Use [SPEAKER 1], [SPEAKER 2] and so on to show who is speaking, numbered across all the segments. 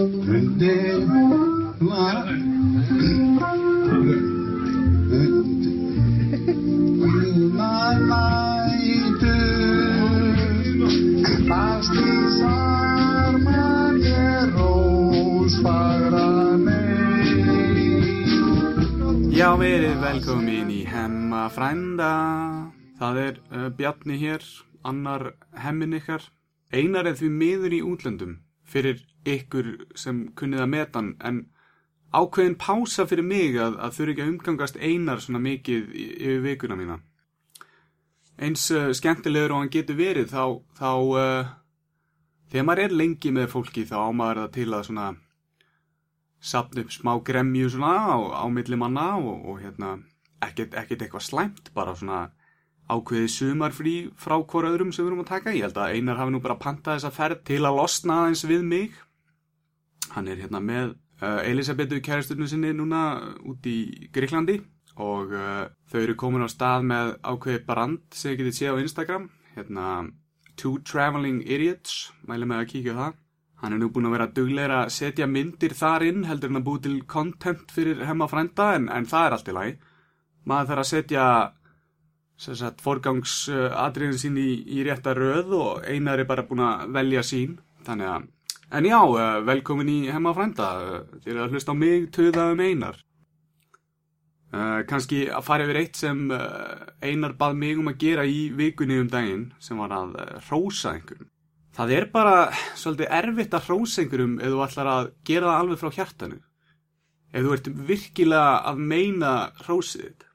[SPEAKER 1] Já, verið velkomin í Hemma frænda. Það er uh, Bjarni hér, annar hemmin ykkar. Einar er því miður í útlöndum fyrir ykkur sem kunnið að meta hann, en ákveðin pása fyrir mig að, að þurfi ekki að umgangast Einar svona mikið yfir vikuna mína. Eins uh, skemmtilegur og hann getur verið, þá, þá uh, þegar maður er lengi með fólki þá á maður það til að svona sapna upp smá gremju svona á, á milli manna og, og hérna ekkert eitthvað slæmt, bara svona ákveðið sumarfrí frá hvora öðrum sem við erum að taka. Ég held að Einar hafi nú bara pantað þessa ferð til að losna aðeins við mig. Hann er hérna með uh, Elisabetu kæristurnu sinni núna út í Gríklandi og uh, þau eru komin á stað með ákveðið brand sem þið getið séð á Instagram. Hérna Two Traveling Idiots, mæli með að kíkja það. Hann er nú búinn að vera duglegur að setja myndir þar inn, heldur en að búið til content fyrir hemma frænda, en, en það er allt í lagi. Maður þarf að setja sagt, forgangsadriðin sín í, í rétta röð og einar er bara búinn að velja sín. Þannig að, en já, eh, velkomin í hemma frænda, eh, eru að hlusta á mig, töða um einar. Uh, kannski að fara yfir eitt sem uh, einar bað mig um að gera í vikunni um daginn sem var að uh, hrósa einhverjum. Það er bara svolítið erfitt að hrósa einhverjum ef þú ætlar að gera það alveg frá hjartanu. Ef þú ert virkilega að meina hrósið þitt.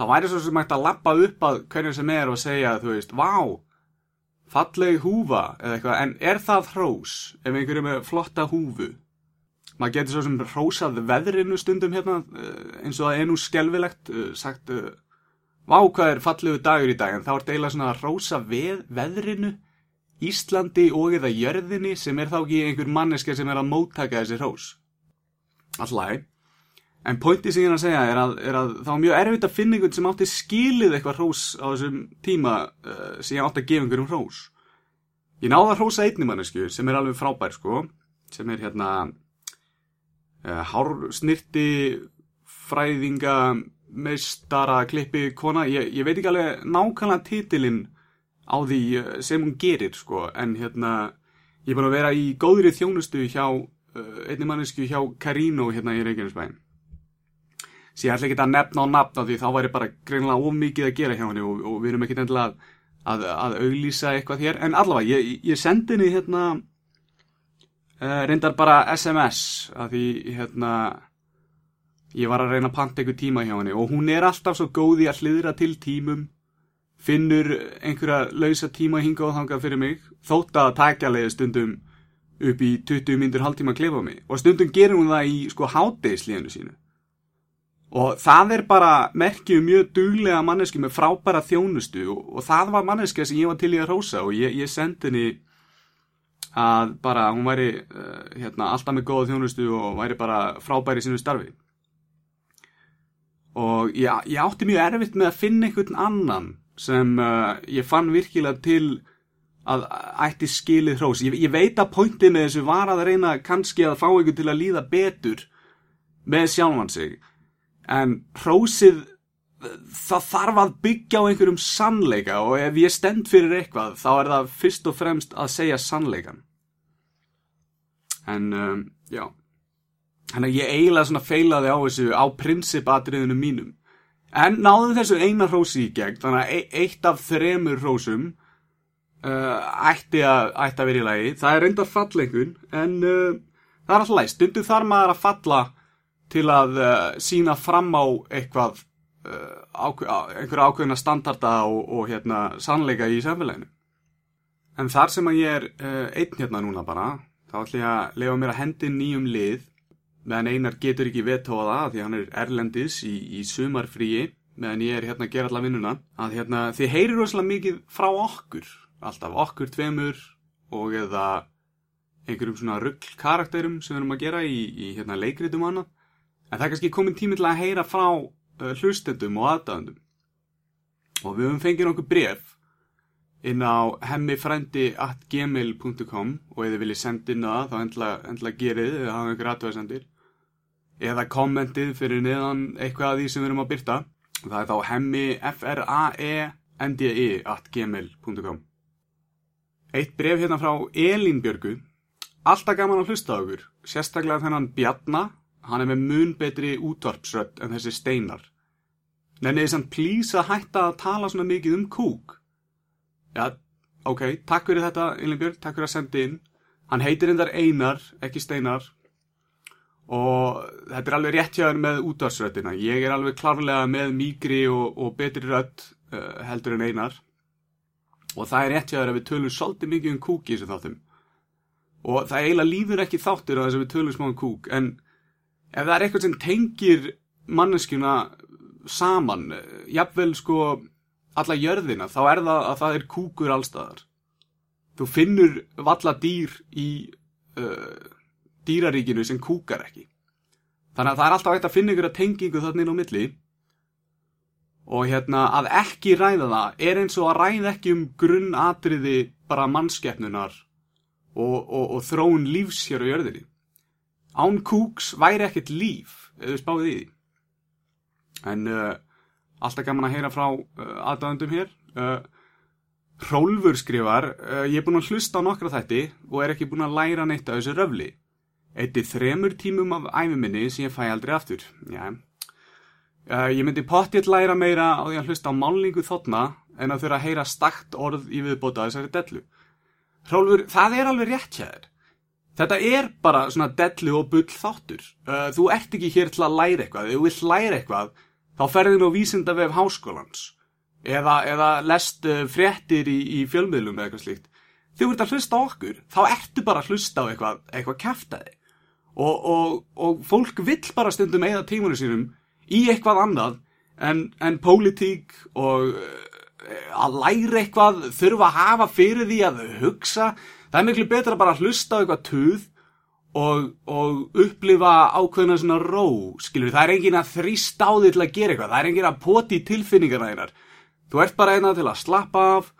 [SPEAKER 1] Það væri svo sem hægt að lappa upp að hverjum sem er og segja, þú veist, vá, falleg húfa eða eitthvað, en er það hrós ef einhverjum er með flotta húfu? Maður getur svo sem hrósað veðrinu stundum hérna, eh, eins og það er nú skelvilegt, eh, sagt, eh, vá hvað er fallegu dagur í dag, en þá er deila svona hrósa veð, veðrinu, Íslandi og eða jörðinni sem er þá ekki einhver manneska sem er að móttaka þessi hrós. Alltaf, en pointi sem ég er að segja er að, er að þá er mjög erfitt að finna einhvern sem átti skilið eitthvað hrós á þessum tíma uh, sem ég átti að gefa einhverjum hrós. Ég náði að hrósa einni mannesku sem er alveg frábær, sko, sem er hérna uh, hársnirti fræðinga meistara klippi kona ég, ég veit ekki alveg nákvæmlega titilinn á því uh, sem hún gerir sko, en hérna ég er búin að vera í góðri þjónustu hjá uh, einni mannesku hjá Karino hérna í Reykjanesbæn svo ég ætla ekki að nefna á nafn á því þá væri bara greinlega of mikið að gera hjá henni og, og við erum ekki endilega að, að, að auglýsa eitthvað hér. En allavega, ég, ég sendi henni hérna uh, reyndar bara SMS að því hérna ég var að reyna að panta einhver tíma hjá henni. Og hún er alltaf svo góð í að hliðra til tímum finnur einhverja lausa tíma hinga og þangað fyrir mig þótt að takja leiði stundum upp í 20 myndur hálftíma að klefa mig. Og stundum gerir hún það í sko hátegislíðinu sínu og það er bara merkjum mjög duglega manneski með frábæra þjónustu og, og það var manneska sem ég var til í að rósa og ég, ég sendi henni að bara hún væri uh, hérna, alltaf með góða þjónustu og væri bara frábæri í sínu starfi og ég, ég átti mjög erfitt með að finna einhvern annan sem uh, ég fann virkilega til að ætti skilið hrós. Ég, ég veit að pointið með þessu var að reyna kannski að fá einhvern til að líða betur með sjálfan sig. En hrósið, það þarf að byggja á einhverjum sannleika og ef ég stend fyrir eitthvað þá er það fyrst og fremst að segja sannleikan. En um, já, þannig að ég eiginlega svona feilaði á þessu á prinsipatriðinu mínum. En náðum þessu eina hrósi í gegn, þannig að e- eitt af þremur hrósum uh, ætti, að, ætti að vera í lagi. Það er reyndar fallengun, en uh, það er alltaf læg. Stundu þarf maður að falla til að uh, sína fram á eitthvað, ákveð, einhverja ákveðina standarda og, og hérna, sannleika í samfélaginu. En þar sem að ég er uh, einn hérna núna bara, þá ætlum ég að lefa mér að hendi nýjum lið meðan Einar getur ekki vetóða það því hann er erlendis í, í sumarfríi meðan ég er hérna að gera alla vinnuna að hérna þið heyrir rosalega mikið frá okkur alltaf okkur tveimur og eða einhverjum svona ruggl karakterum sem við erum að gera í, í hérna leikritum annað en það er kannski komin tími til að heyra frá uh, hlustendum og aðdæðendum og við höfum fengið nokkuð bref inn á hemmifrændi.gmail.com og þið viljið senda inn það þá endla, gerið eða hafa ykkur aðtöðasendir eða kommentið fyrir neðan eitthvað af því sem við erum að byrta það er þá hemmi f r a e n d i at gmail.com Eitt bref hérna frá Elín Björgu. Alltaf gaman að hlusta á okkur sérstaklega þennan Bjarna hann er með mun betri útvarpsrödd en þessi steinar. Nenniði samt plís að hætta að tala svona mikið um kúk Já, ok, takk fyrir þetta Elín Björg, takk fyrir að senda inn. Hann heitir endar Einar, ekki Steinar. Og þetta er alveg rétt hjá hann með útvarsröddina. Ég er alveg klárlega með mýgri og, og betri rödd uh, heldur en einar. Og það er rétt hjá þér að við tölum svolítið mikið um kúk í þessu þáttum. Og það eiginlega líður ekki þáttur á þess að við tölum smá um kúk en ef það er eitthvað sem tengir manneskjuna saman, jafnvel sko alla jörðina, þá er það að það er kúkur allstaðar. Þú finnur valla dýr í uh, dýraríkinu sem kúkar ekki. Þannig að það er alltaf hægt að finna ykkur að tengingu þarna inn á milli og hérna að ekki ræða það er eins og að ræða ekki um grunnatriði bara mannskeppnunar og, og, og þróun lífs hér á jörðinni. Án kúks væri ekkert líf, eða spáðið í því. En uh, alltaf gaman að heyra frá uh, aðdæðandum hér. Uh, Rólfur skrifar, uh, ég er búin að hlusta á nokkra þætti og er ekki búin að læra neitt af þessu röfli. Eitt þremur tímum af æfiminni sem ég fæ aldrei aftur. Já, Uh, ég myndi pottitt læra meira á því að hlusta á málningu þotna en að þurfa að heyra stakt orð í viðbóta þessari dellu. Rólfur, það er alveg rétt hjá þér. Þetta er bara svona dellu og bull þáttur. Uh, þú ert ekki hér til að læra eitthvað. Ef þú vilt læra eitthvað, þá ferðir þú á vísindavef háskólans. Eða, eða lest uh, fréttir í, í fjölmiðlum eða eitthvað slíkt. Þegar þú ert að hlusta okkur, þá ertu bara að hlusta á eitthvað, eitthvað kæftæði. Og, og, og fólk vill bara stundum eða tímunum sínum í eitthvað annað en, en pólitík og uh, að læra eitthvað, þurfa að hafa fyrir því að hugsa. Það er miklu betra bara að hlusta á eitthvað tuð og, og upplifa ákveðna svona ró, skilur. Það er engin að þrýst á því til að gera eitthvað. Það er engin að poti tilfinningarna einar. Þú ert bara einað til að slappa af,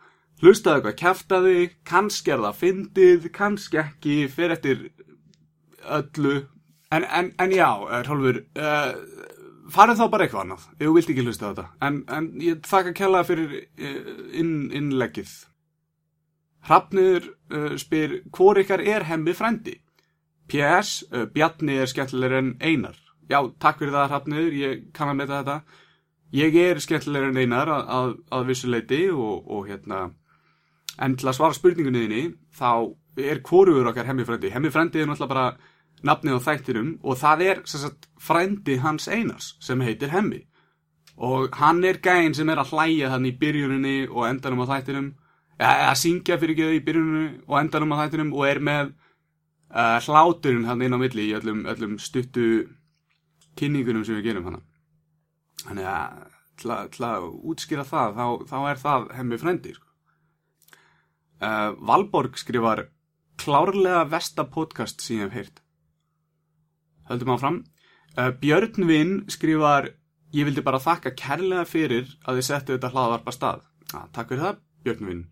[SPEAKER 1] hlusta á eitthvað kæftaði, kannski er það fyndið, kannski ekki, fyrir eftir öllu. En, en, en já, Rólfur, uh, farið þá bara eitthvað annað þú vilt ekki hlusta á þetta en, en ég þakka kella fyrir inn, innleggið Hrafniður uh, spyr hvor ykkar er hemmi frændi? PS, uh, Bjarni er skemmtilegur en Einar. Já, takk fyrir það Hrafniður, ég kann að metta þetta. Ég er skemmtilegur en Einar að, að, að vissu leiti og, og hérna en til að svara spurningunni þinni þá er hvoruður okkar hemmi frændi. Hemmi frændi er náttúrulega bara nafnið á þættinum og það er sagt, frændi hans einars sem heitir Hemmi. Og hann er gæinn sem er að hlæja þannig í byrjuninni og endanum á þættinum að syngja fyrir ekki í byrjuninni og endanum á þættinum og er með uh, hláturinn hann inn á milli í öllum, öllum stuttu kynningunum sem við gerum hann þannig að til að, til að útskýra það þá, þá er það Hemmi frændi sko. uh, Valborg skrifar klárlega vesta podcast sem ég hef heyrt höldum áfram. Uh, Björn Vinn skrifar Ég vildi bara þakka kærlega fyrir að þið settu þetta hlaðvarpa stað. Ah, takk fyrir það, Björn Vinn.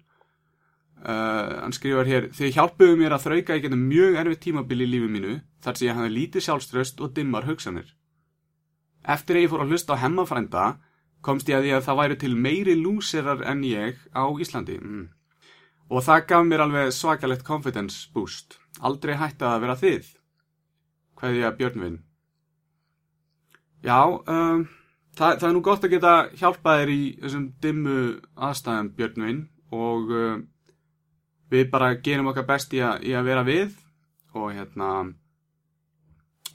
[SPEAKER 1] Uh, hann skrifar hér Þið hjálpuðu mér að þrauka í geta mjög erfið tímabil í lífi mínu þar sem ég hafði lítið sjálfströst og dimmar hugsanir. Eftir að ég fór að hlusta á hemmafrænda komst ég að því að það væri til meiri lúserar en ég á Íslandi. Mm. Og það gaf mér alveg svakalegt confidence boost. Aldrei hætti að vera þið hvað ég að Björnvin já um, það, það er nú gott að geta hjálpað þér í þessum dimmu aðstæðum Björnvin og um, við bara gerum okkar best í að, í að vera við og hérna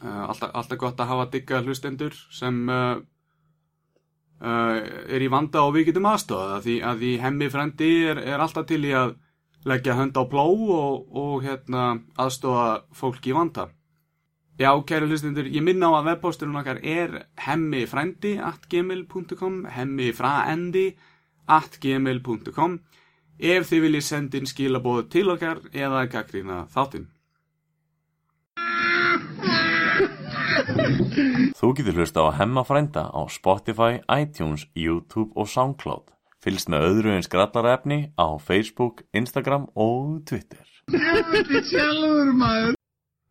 [SPEAKER 1] uh, alltaf, alltaf gott að hafa digga hlustendur sem uh, uh, er í vanda og við getum aðstofað að því, að því hemmi frendi er, er alltaf til í að leggja hönd á pló og, og hérna, aðstofa fólk í vanda. Já, kæru hlustundur, ég minna á að webposturinn okkar er hemmifrændi at gmail.com hemmifraendi at gmail.com ef þið viljið sendin skilabóð til okkar eða gaggrína þáttinn.
[SPEAKER 2] Þú getur hlusta á Hemmafrænda á Spotify, iTunes, YouTube og Soundcloud. Fylgst með öðru en skrallarefni á Facebook, Instagram og Twitter.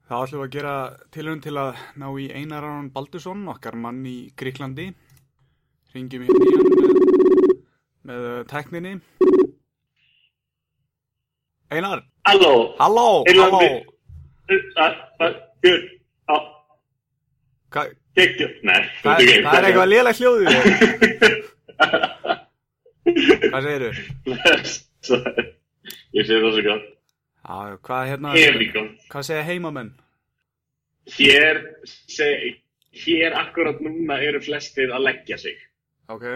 [SPEAKER 1] Þá ætlum við að gera tilhörun til að ná í Einar Aron Baldursson, okkar mann í Gríklandi. Ringjum hérna í hann með, með uh, tækninni. Einar,
[SPEAKER 3] Halló,
[SPEAKER 1] halló, halló.
[SPEAKER 3] við- það, það, Björn, á,
[SPEAKER 1] Hva,
[SPEAKER 3] geggjum, nei,
[SPEAKER 1] það, er eitthvað lélega hljóðið. Hvað segirðu?
[SPEAKER 3] eitthvað. Ég segi það svo.
[SPEAKER 1] Já, hvað hérna, hvað segja heimamenn?
[SPEAKER 3] Hér, seg, hér akkurat núna eru flestir að leggja sig.
[SPEAKER 1] Ok.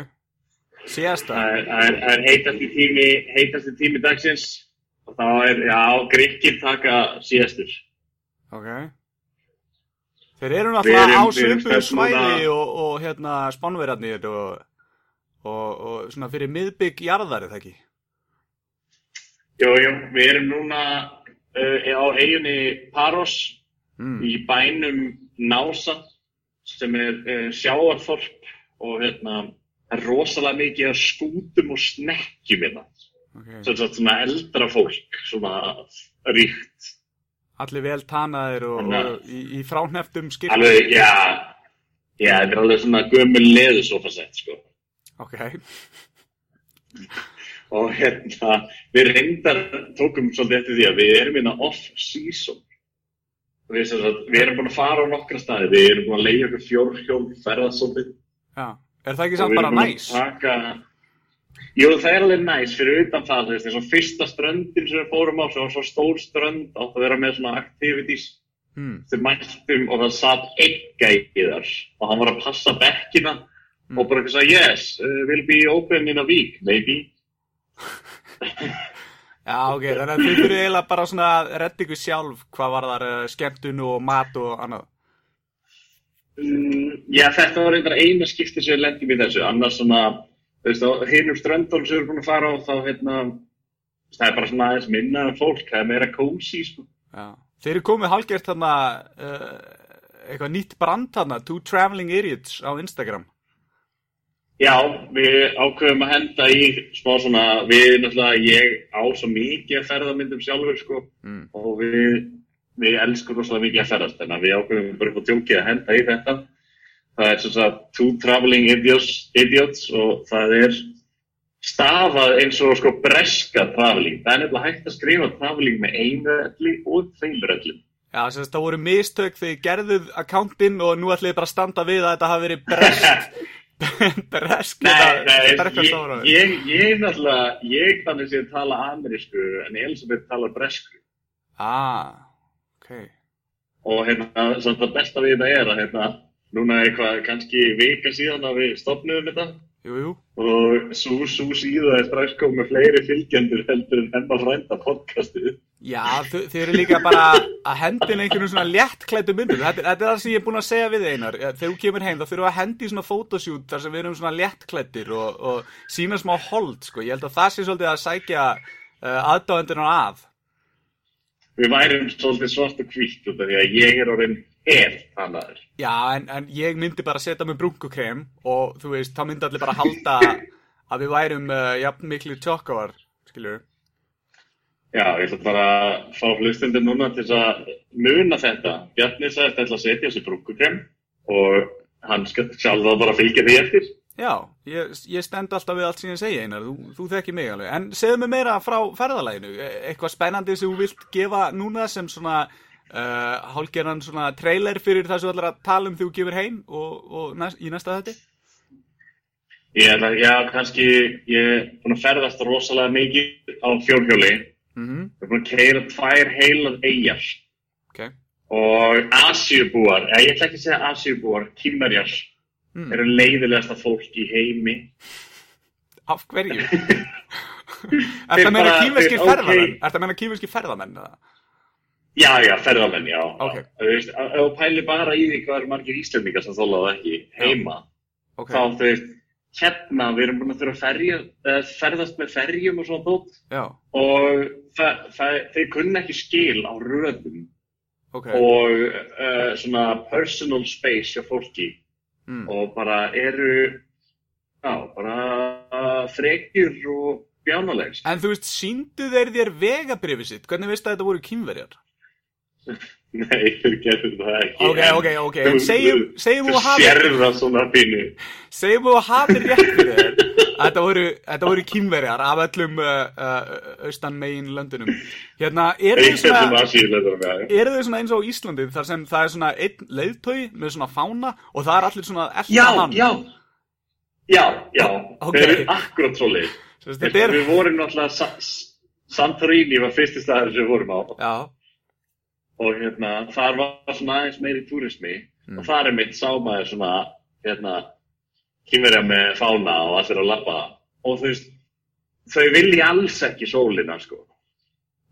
[SPEAKER 1] Síðasta?
[SPEAKER 3] Það er, er, er heitasti tími, heitasti tími dagsins. Og þá er, já, grikkir taka síðastur.
[SPEAKER 1] Ok. Þeir eru náttúrulega á
[SPEAKER 3] núna-
[SPEAKER 1] svæði og, og hérna spánverjarnir og, og, og svona fyrir miðbygg jarðar, er það ekki?
[SPEAKER 3] Jú, jú, við erum núna uh, á eiginni Paros
[SPEAKER 1] Mm.
[SPEAKER 3] í bænum Nása sem er uh, sjáarþorp og hérna það rosalega mikið skútum og snekkjum hérna.
[SPEAKER 1] Okay.
[SPEAKER 3] Sem sagt svona eldra fólk, svona ríkt.
[SPEAKER 1] Allir vel tanaðir og,
[SPEAKER 3] Þannig
[SPEAKER 1] og í, í fráhneftum skiptum.
[SPEAKER 3] Alveg, já, já, þetta er alveg svona gömul leðusofasett, sko.
[SPEAKER 1] Ok.
[SPEAKER 3] Og hérna, við reyndar tókum svolítið eftir því að við erum hérna off-season. Við, við erum búin að fara á nokkra staði, við erum búin að leiða okkur fjórhjól, ferðast svolítið.
[SPEAKER 1] Já. Er það ekki samt bara
[SPEAKER 3] erum búin að
[SPEAKER 1] næs?
[SPEAKER 3] Taka... Jú, það er alveg næs fyrir utan það, þú veist, eins og fyrsta ströndin sem við fórum á, sem var svo stór strönd, átt að vera með svona activities,
[SPEAKER 1] Hmm.
[SPEAKER 3] sem mættum og það satt einn gæði þar og hann var að passa bekkina
[SPEAKER 1] Mm.
[SPEAKER 3] og bara ekki sagði, yes, uh, will be open in a week, maybe.
[SPEAKER 1] Já, ok. Þannig að þið fyrir eiginlega bara svona að redda ykkur sjálf hvað var þar uh, skemmtun og mat og annað.
[SPEAKER 3] Mm, já, þetta var reyndar eina skipti sem við lendum í þessu, annars svona, þú veist, á hinum ströndunum sem við erum búin að fara á, þá, hérna, það er bara svona aðeins minna en fólk, það er meira kósi, sko.
[SPEAKER 1] Já. Þeir eru komið hálgert þarna uh, eitthvað nýtt brand þarna, Two Traveling Idiots á Instagram.
[SPEAKER 3] Já, við ákveðum að henda í smá svona, við náttúrulega, ég á svo mikið að ferðamyndum sjálfur, sko,
[SPEAKER 1] Mm.
[SPEAKER 3] og við, við elskum rosalega mikið að ferðast, en við ákveðum bara upp á tjókið að henda í þetta. Það er svona Two Traveling Idiots, idiots og það er stafað eins og sko breska traveling. Það er nefnilega hægt að skrifa traveling með einu elli og tveimur ellum.
[SPEAKER 1] Já, sem að það voru mistök þegar gerðuð akkantinn og nú ætlið þið bara að standa við að þetta hafi verið brest.
[SPEAKER 3] nei,
[SPEAKER 1] berklastóra.
[SPEAKER 3] ég, ég, náttúrulega, ég þannig að tala amerísku en Elisabeth talar bresku.
[SPEAKER 1] Ah, ok.
[SPEAKER 3] Og hérna, það besta við þetta er að hérna, núna er eitthvað kannski vika síðan að við stopnum þetta
[SPEAKER 1] Jú, jú.
[SPEAKER 3] og svo, svo síða er strax komið fleiri fylgjendur heldur en hennar frænda podcastið.
[SPEAKER 1] Já, þau, eru líka bara að hendin einhvern svona léttklættu myndum. Þetta, þetta er það sem ég er búin að segja við einar. Þegar þú kemur heim þá þurfum við að hendi svona photoshoot þar sem við erum svona léttklættir og, og sína smá hold, sko. Ég held að það sé svolítið að sækja uh, aðdáendurinn að.
[SPEAKER 3] Við værum svolítið svart og hvítt út af því að ég er orðin hel hannaður.
[SPEAKER 1] Já, en, en ég myndi bara setja með brunkukrem og þú veist, þá myndi allir bara halda að við værum uh, jafn miklu tjokkáar, skilur.
[SPEAKER 3] Já, ég ætla bara að fá hlustundir núna til að muna þetta. Bjarni sagðist ætla að setja þessi brúkukrem og hann skal sjálf þá bara fylgja því eftir.
[SPEAKER 1] Já, ég, ég stend alltaf við allt sem ég segi einar, þú, þú þekki mig alveg. En segðu mig meira frá ferðalæginu, E- eitthvað spennandi sem þú vilt gefa núna sem svona uh, hálgerðan svona trailer fyrir það sem þú ætlar að tala um þegar þú gefur heim og, og næst, í næsta þetta?
[SPEAKER 3] Ég ætla, já, kannski ég er búin að ferðast rosalega mikið á fjórhjóli.
[SPEAKER 1] Mm
[SPEAKER 3] Ég er búin að keira tvær heilar eigjar
[SPEAKER 1] Ok,
[SPEAKER 3] og Asíubúar, eða ég ætla ekki að segja Asíubúar, kýmverjar,
[SPEAKER 1] mm.
[SPEAKER 3] eru leiðilegasta fólk í heimi.
[SPEAKER 1] af hverju? er það meina kýmverski ferðamenn? Er það meina kýmverski ferðamenn? eða?
[SPEAKER 3] Já, já, ferðamenn, já.
[SPEAKER 1] Ok.
[SPEAKER 3] Þú veist, ef þú pælir bara í því hvað eru margir Íslendingar sem þólaðu ekki heima,
[SPEAKER 1] Ok,
[SPEAKER 3] þá þú veist, hérna, við erum búin að þurfa að ferja, uh, ferðast með ferjum og svona tótt og það, það, þeir kunna ekki skil á röðum
[SPEAKER 1] ok.
[SPEAKER 3] og uh, svona personal space hjá fólki
[SPEAKER 1] Mm.
[SPEAKER 3] og bara eru, já, bara bara frekjur og bjánalegs.
[SPEAKER 1] En þú veist, síndu þeir þér vegabrifið sitt? Hvernig veist að þetta voru kýmverjar?
[SPEAKER 3] Nei, þeir gerðu það ekki.
[SPEAKER 1] Ok, ok, ok, en segjum, Þú hafið,
[SPEAKER 3] sérðu það svona pínu.
[SPEAKER 1] segjum þú hafið rétt fyrir þér þetta voru, þetta voru kýmverjar af öllum uh, uh, austan megin löndunum. Hérna, eru þau svona, þau svona eins og á Íslandi þar sem það er svona einn leiðtói með svona fána og það er allir svona
[SPEAKER 3] Já,
[SPEAKER 1] hann?
[SPEAKER 3] já. Já, já.
[SPEAKER 1] Ok.
[SPEAKER 3] Þeir eru akkurat svo leið.
[SPEAKER 1] Er,
[SPEAKER 3] Við vorum náttúrulega, Sa- Santorini var fyrsti staður sem við vorum á.
[SPEAKER 1] já,
[SPEAKER 3] og hérna, þar var svona aðeins meiri túrismi
[SPEAKER 1] Mm.
[SPEAKER 3] og þar er mitt sámaður svona hérna, kýmverja með fána og allir að lappa og þú veist, þau vilja alls ekki sólina sko,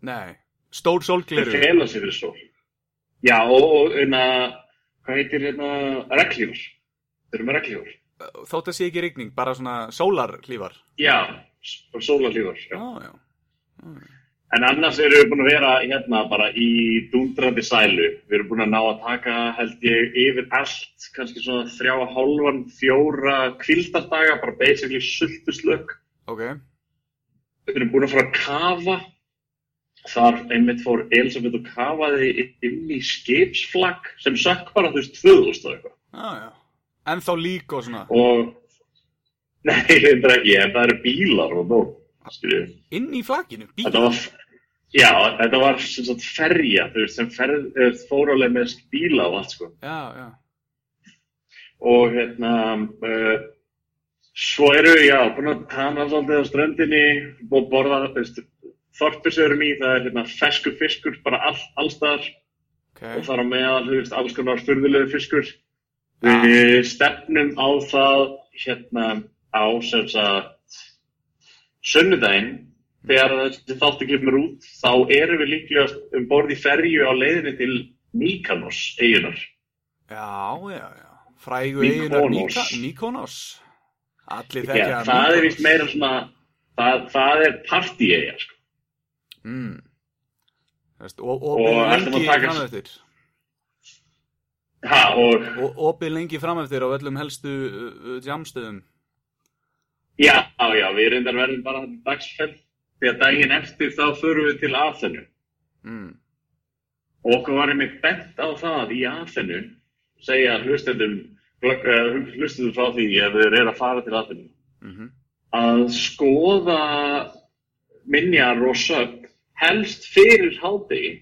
[SPEAKER 1] nei, stór
[SPEAKER 3] þau
[SPEAKER 1] sólgleru.
[SPEAKER 3] fela sig fyrir sól já og, og hérna, hvað heitir hérna, reglífur þau eru með reglífur
[SPEAKER 1] Þótt að sé ekki rigning, bara svona sólarlífar.
[SPEAKER 3] já, sólalífur já.
[SPEAKER 1] Já, já.
[SPEAKER 3] En annars erum við búin að vera hérna bara í dundrandi sælu. Við erum búin að ná að taka, held ég, yfir allt, kannski svona þrjá og hálfan, fjóra kvildardaga, bara basically sultuslökk.
[SPEAKER 1] Ok,
[SPEAKER 3] Við erum búin að fara að kafa. Þar einmitt fór Elisabeth og kafaði inn í skipsflagg sem sökk bara, þú veist, 2000 og eitthvað.
[SPEAKER 1] já, já. En þá lík og svona,
[SPEAKER 3] Og, nei, þetta ekki, en það eru bílar og nóg,
[SPEAKER 1] inn í flagginu, bíl.
[SPEAKER 3] Þetta var, já, þetta var sem sagt ferja, þú veist, sem ferð, fór alveg með bíla og allt, sko.
[SPEAKER 1] Já, já.
[SPEAKER 3] Og hérna, uh, svo eru já, búin að tana svolítið á ströndinni og borða, þú veist, erum í, það er hérna fesku fiskur, bara all, allstaðar
[SPEAKER 1] Ok,
[SPEAKER 3] og þar á meðal, þú veist, alls konar furðulegu fiskur. Við stefnum á það, hérna, á, sem sagt, sunnudaginn, þegar þessi þáttu kemur út, þá erum við líklega um borð í ferju á leiðinni til Mykonos, eigunar.
[SPEAKER 1] já, já, já. Frægu eigunar Mykonos. Allir þekkja
[SPEAKER 3] Já, það er vist meira svona, það, það er partíeigja, sko.
[SPEAKER 1] Mm. Og,
[SPEAKER 3] Og að
[SPEAKER 1] lengi
[SPEAKER 3] taka-
[SPEAKER 1] frameftir.
[SPEAKER 3] Ha, og,
[SPEAKER 1] Og opið lengi frameftir á öllum helstu uh, uh, jamstöðum.
[SPEAKER 3] já, já, við reyndar verðum bara dagsfell, því að daginn eftir þá förum við til Aþenu.
[SPEAKER 1] Mm.
[SPEAKER 3] Og okkur var einmitt bent á það í Aþenu, segja hlustendum, uh, hlustendum frá því ef þeir eru að fara til Aþenu.
[SPEAKER 1] Mm
[SPEAKER 3] að skoða minjar og sögn helst fyrir hádegi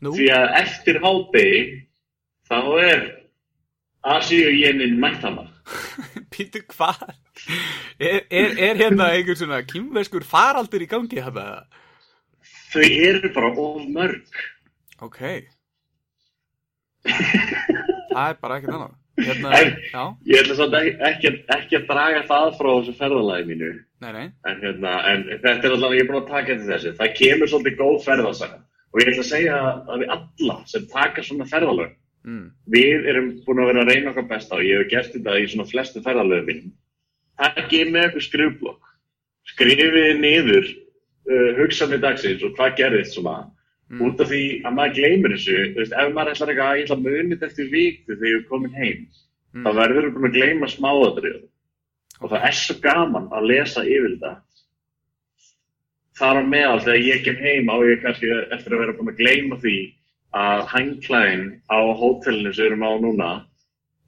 [SPEAKER 1] Nú,
[SPEAKER 3] því að eftir hádegi þá er Asíu-jénin mættama
[SPEAKER 1] Pítur, hvað? Er, er, er hérna einhver svona kýmverskur faraldur í gangi þetta?
[SPEAKER 3] þau eru bara of mörg
[SPEAKER 1] Ok. Það er bara ekkert annað. Hérna,
[SPEAKER 3] En- ég ætla samt ekki, ekki, að draga það frá þessu ferðalagi mínu
[SPEAKER 1] nei, nei.
[SPEAKER 3] en, hérna, en þetta er alltaf ég er búin að taka eftir þessu það kemur svolítið góð ferðasaga og ég ætla að segja að við alla sem taka svona ferðalög
[SPEAKER 1] Mm.
[SPEAKER 3] við erum búin að vera að reyna okkar besta og ég hef gert þetta í svona flestu ferðalöfum Takkið með eitthvað skrifblokk. Skrifið niður uh, hugsanir dagsins og hvað gerðist svona.
[SPEAKER 1] Mm.
[SPEAKER 3] Út af því að maður gleymir þessu. Veist, ef maður ætlar eitthvað að ég ætla að munið eftir viku þegar ég er komin heim,
[SPEAKER 1] Mm.
[SPEAKER 3] þá verður við að gleyma smáðatrið. Og það er svo gaman að lesa yfir þetta. Þar á meðal þegar ég kem heim á ég kannski eftir að vera búin að gleyma því að hangklæðin á hótelinu sem við erum á núna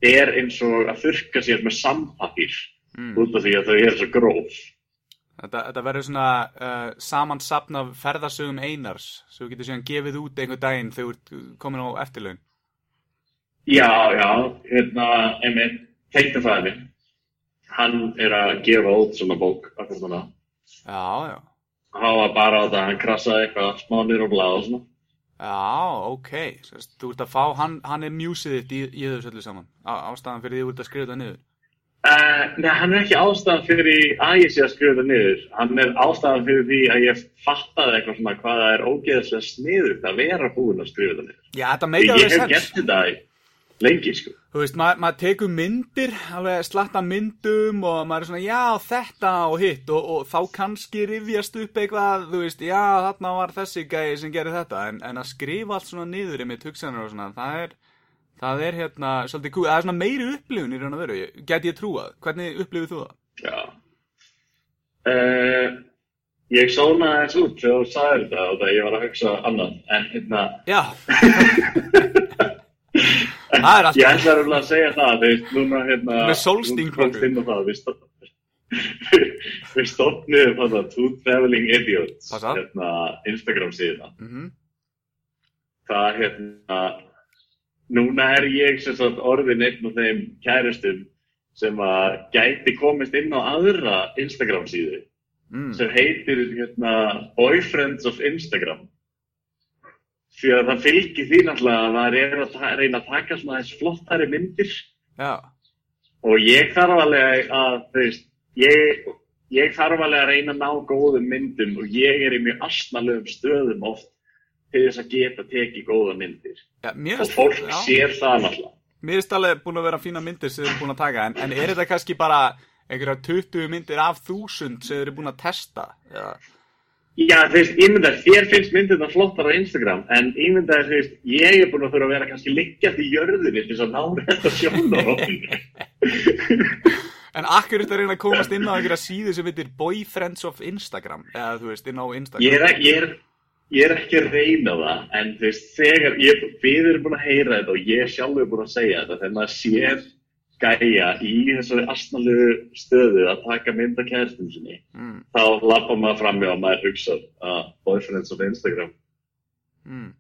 [SPEAKER 3] er eins og að þurka sér með sampapír
[SPEAKER 1] Mm.
[SPEAKER 3] út af því að þau eru svo gróf.
[SPEAKER 1] Þetta, þetta verður svona uh, samansapn af ferðarsögum einars svo þú getur síðan gefið út einhver daginn þegar þú ert komin á eftirlaun.
[SPEAKER 3] Já, já, hérna, einmitt, teiknafæði minn, hann er að gefa út svona bók akkur svona.
[SPEAKER 1] Já, já.
[SPEAKER 3] Hann var bara á þetta, hann krassaði eitthvað smá niður og blað og svona.
[SPEAKER 1] Já, ok. Þú ert að fá, hann, hann er mjúsið þitt í, í þessu öllu saman. Á, ástæðan fyrir því þú ert að skrifa þetta niður.
[SPEAKER 3] Uh, nei, hann er ekki ástæðan fyrir að ég sé að skrifa þetta niður. Hann er ástæðan fyrir því að ég fattaði eitthvað svona hvað það er ógeðslega sniðugt að vera búinn að skrifa þetta niður.
[SPEAKER 1] Já, þetta meikar
[SPEAKER 3] ég
[SPEAKER 1] alveg
[SPEAKER 3] hef
[SPEAKER 1] sens.
[SPEAKER 3] gert þetta lengi, sko.
[SPEAKER 1] Þú veist, maður mað tekur myndir, alveg slatta myndum og maður er svona, já, þetta og hitt og, og þá kannski rifjast upp eitthvað, þú veist, já, þarna var þessi gæði sem gerir þetta, en, en að skrifa allt svona niður í mitt hugsanir og svona, það er, það er hérna, svolítið kú, það er svona meiri upplifun í raun og veru, get ég trúað, hvernig upplifið þú það?
[SPEAKER 3] Já. Uh, ég sónaði eins út þegar þú sagði þetta og það ég var að hugsa annað. En hérna,
[SPEAKER 1] Já.
[SPEAKER 3] ég ætla að að segja það, þú veist, núna hérna...
[SPEAKER 1] Með sólsting
[SPEAKER 3] Þú komst inn á það, við stofnum þarna Two Traveling Idiots, hérna, Instagram síðan.
[SPEAKER 1] Mm
[SPEAKER 3] Það, hérna, núna er ég sagt orðin einn af þeim kærustum sem að gæti komist inn á aðra Instagram síðu
[SPEAKER 1] mm.
[SPEAKER 3] sem heitir hérna, Boyfriends of Instagram því að það fylgir því náttúrulega að maður er að reyna að taka svona þess flottari myndir
[SPEAKER 1] Já.
[SPEAKER 3] og ég þarf alveg að veist, ég, ég þarf alveg að reyna að ná góðum myndum og ég er í mjög astnalegum stöðum oft til þess að geta tekið góða myndir
[SPEAKER 1] mér
[SPEAKER 3] og fólk
[SPEAKER 1] já.
[SPEAKER 3] sér það náttúrulega
[SPEAKER 1] Mér finnst alveg búin að vera fína myndir sem þið eru búin að taka, en, en er þetta kannski bara einhverja 20 myndir af þúsund sem þið eru búin að testa? Já.
[SPEAKER 3] Já, veist, ímyndar, þér finnst myndirna flottar á Instagram, en ímyndar, veist, ég er búin að þurfa að vera kannski liggjast í jörðinni til þess að ná þetta sjónarhóttinu.
[SPEAKER 1] En akkur er þetta að reyna að komast inn á einhverja síðu sem heitir Boyfriends of Instagram, eða þú veist, inn á Instagram.
[SPEAKER 3] Ég er, ég, er, ég er ekki að reyna það, en þú veist, þegar, ég, við erum búin að heyra þetta og ég er sjálfur búin að segja þetta, þegar maður sér gæja í þessari astnalegu stöðu að taka mynd af kæristum sinni,
[SPEAKER 1] Mm,
[SPEAKER 3] þá lappa maður fram með og maður hugsa að boyfriends of Instagram,
[SPEAKER 1] mm.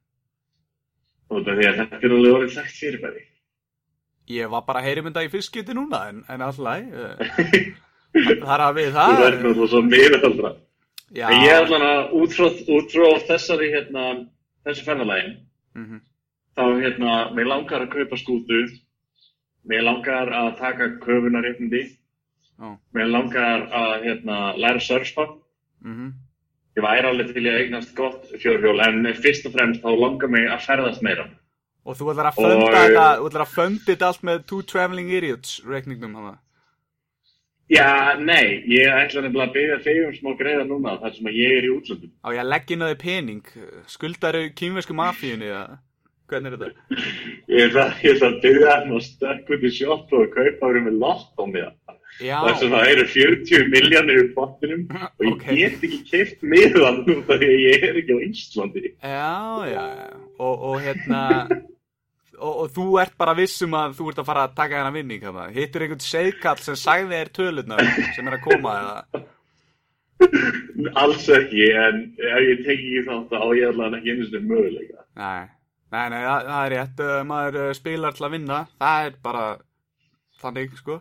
[SPEAKER 3] og að þetta er alveg orðið þekkt fyrirbæri.
[SPEAKER 1] Ég var bara að heyri mynda í fyrstskipti núna, en, en alltaf, uh, það er að við
[SPEAKER 3] Þú
[SPEAKER 1] það.
[SPEAKER 3] verður náttúrulega svo miðaldra. Ég er allan að út frá, þessari, hérna, þessu ferðalægin,
[SPEAKER 1] Mhm.
[SPEAKER 3] þá, hérna, mér langar að kaupa skútu, mér langar að taka köfunarréttindi,
[SPEAKER 1] Já.
[SPEAKER 3] mér langar að, hérna, læra að surfa.
[SPEAKER 1] Mhm.
[SPEAKER 3] Ég væri alveg til að eignast gott fjórhjól, en fyrst og fremst þá langar mig að ferðast meira.
[SPEAKER 1] Og þú ætlar að funda
[SPEAKER 3] Og-
[SPEAKER 1] þetta, allt með Two Traveling Idiots reikningnum hana.
[SPEAKER 3] Já, nei, ég ætla nefnilega að byggja þig um smá greiða núna, þar sem að ég er í útlöndum.
[SPEAKER 1] Á ég að leggja inn á þig pening, skuldaru kínversku mafíunni, eða hvernig er þetta?
[SPEAKER 3] Ég ætla, ég ætla að byggja hann og stökk út í sjoppu og kaupa verið með lott á mig.
[SPEAKER 1] Já,
[SPEAKER 3] þar sem það eru 40 miljónir í pottinum og ég
[SPEAKER 1] Ok.
[SPEAKER 3] get ekki keipt miðan nú þar því að ég er ekki á Íslandi.
[SPEAKER 1] já, já. Og, og hérna, þú ert bara viss um að þú ert að fara að taka hennar vinning, hana. Hittir einhvern segkall sem sagði þér tölurnar sem er að koma, eða?
[SPEAKER 3] Alls ekki, en ef ég teki ekki þátt á ég allan ekki einu sinni möguleika.
[SPEAKER 1] Nei, nei, nei, það, það er rétt, uh, maður uh, spilar til að vinna, það er bara þannig, sko.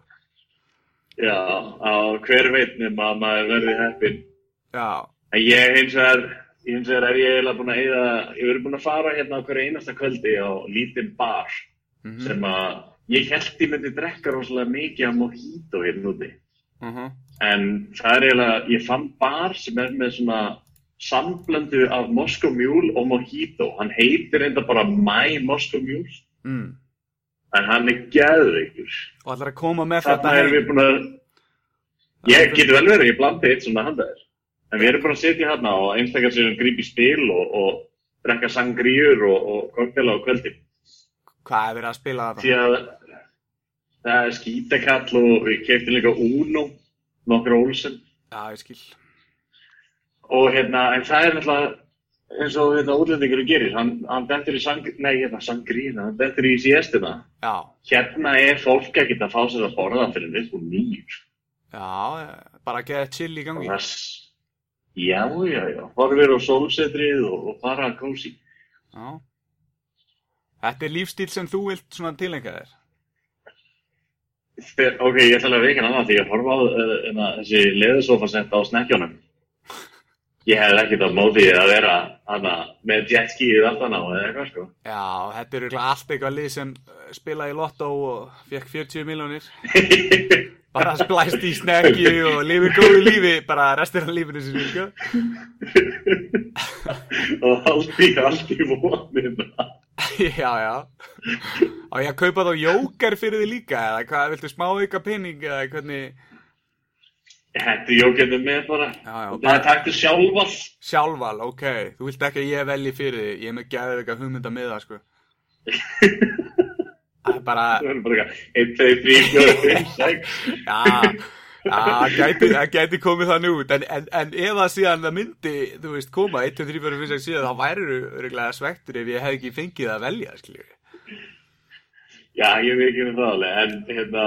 [SPEAKER 3] Já, á hver veit nema að maður verði heppinn.
[SPEAKER 1] Já,
[SPEAKER 3] En ég hins vegar, hins vegar er ég eiginlega búin að eyða, ég verið búin að fara hérna á hverju einasta kvöldi á lítinn bar
[SPEAKER 1] mhm,
[SPEAKER 3] sem að ég held ég myndi drekka rosalega mikið af mojito hérna úti.
[SPEAKER 1] mhm,
[SPEAKER 3] En það er eiginlega, ég fann bar sem er með svona samblöndu af Moscow Mule og Mojito. Hann heitir enda bara My Moscow Mule,
[SPEAKER 1] mm.
[SPEAKER 3] en hann er geðveikur.
[SPEAKER 1] Og ætlar að koma með þetta
[SPEAKER 3] Þarna erum við búin að, ég getur vel verið, ég blandi eitt svona handaðir. En við erum búin að sitja hérna og einstakar sér gríp í spil og, og drekka sangríur og, og koktela á kvöldi.
[SPEAKER 1] Hvað er verið að spila þetta?
[SPEAKER 3] Að það er skítakall og við keftum líka Uno, nokkur Olsen.
[SPEAKER 1] Já, ég skil.
[SPEAKER 3] Og hérna, en það er náttúrulega eins og þetta útlendingur gerir, hann, hann dettur í sang, nei, hérna, sangrína, hann dettur í siestina.
[SPEAKER 1] Já,
[SPEAKER 3] Hérna er fólk ekkert að fá sér að borða fyrir við sko nýjur.
[SPEAKER 1] já, eh, bara að geða chill í
[SPEAKER 3] Og
[SPEAKER 1] gangi.
[SPEAKER 3] það, s- já, já, já, horfir á sólsetrið og, og fara að kósi.
[SPEAKER 1] Já. Þetta er lífstíl sem þú vilt svona tilengja þér.
[SPEAKER 3] Þegar, ok, ég ætla að veika annað því að horfa á uh, þessi leðusofasett á snekkjónum. Ég hef ekkert á móti að vera hana, með jetskíið aftan á eða eitthvað sko.
[SPEAKER 1] Já, þetta er örugglega allt eitthvað lið sem eh, spilaði í Lotto og fekk 40 miljónir. Bara splæst í snekki og lifir góðu lífi, bara restir af lífinu sinni, sko.
[SPEAKER 3] og allt í, allt í vonina.
[SPEAKER 1] já, já. Á ég kaupa þá jóker fyrir því líka, eða hvað, viltu smá ykkar pening, eða hvernig,
[SPEAKER 3] Þetta er jókjandi með bara.
[SPEAKER 1] Já, já,
[SPEAKER 3] Það er taktu sjálfall.
[SPEAKER 1] sjálfval, ok, þú vilt ekki að ég velji fyrir því, ég er með gæðið eitthvað hugmynda með það, sko. Það er bara,
[SPEAKER 3] Það bara eitthvað 1, 2, 3, 4, 5, 6.
[SPEAKER 1] já, Já, það gæti, gæti komið þannig út, en, en, en ef það síðan það myndi, þú veist, koma 1, 2, 3, 4, 5, 6, 7, þá væri þú svektur ef ég hef ekki fengið að velja, skiljið.
[SPEAKER 3] Já, ég veit ekki um það alveg, en hérna,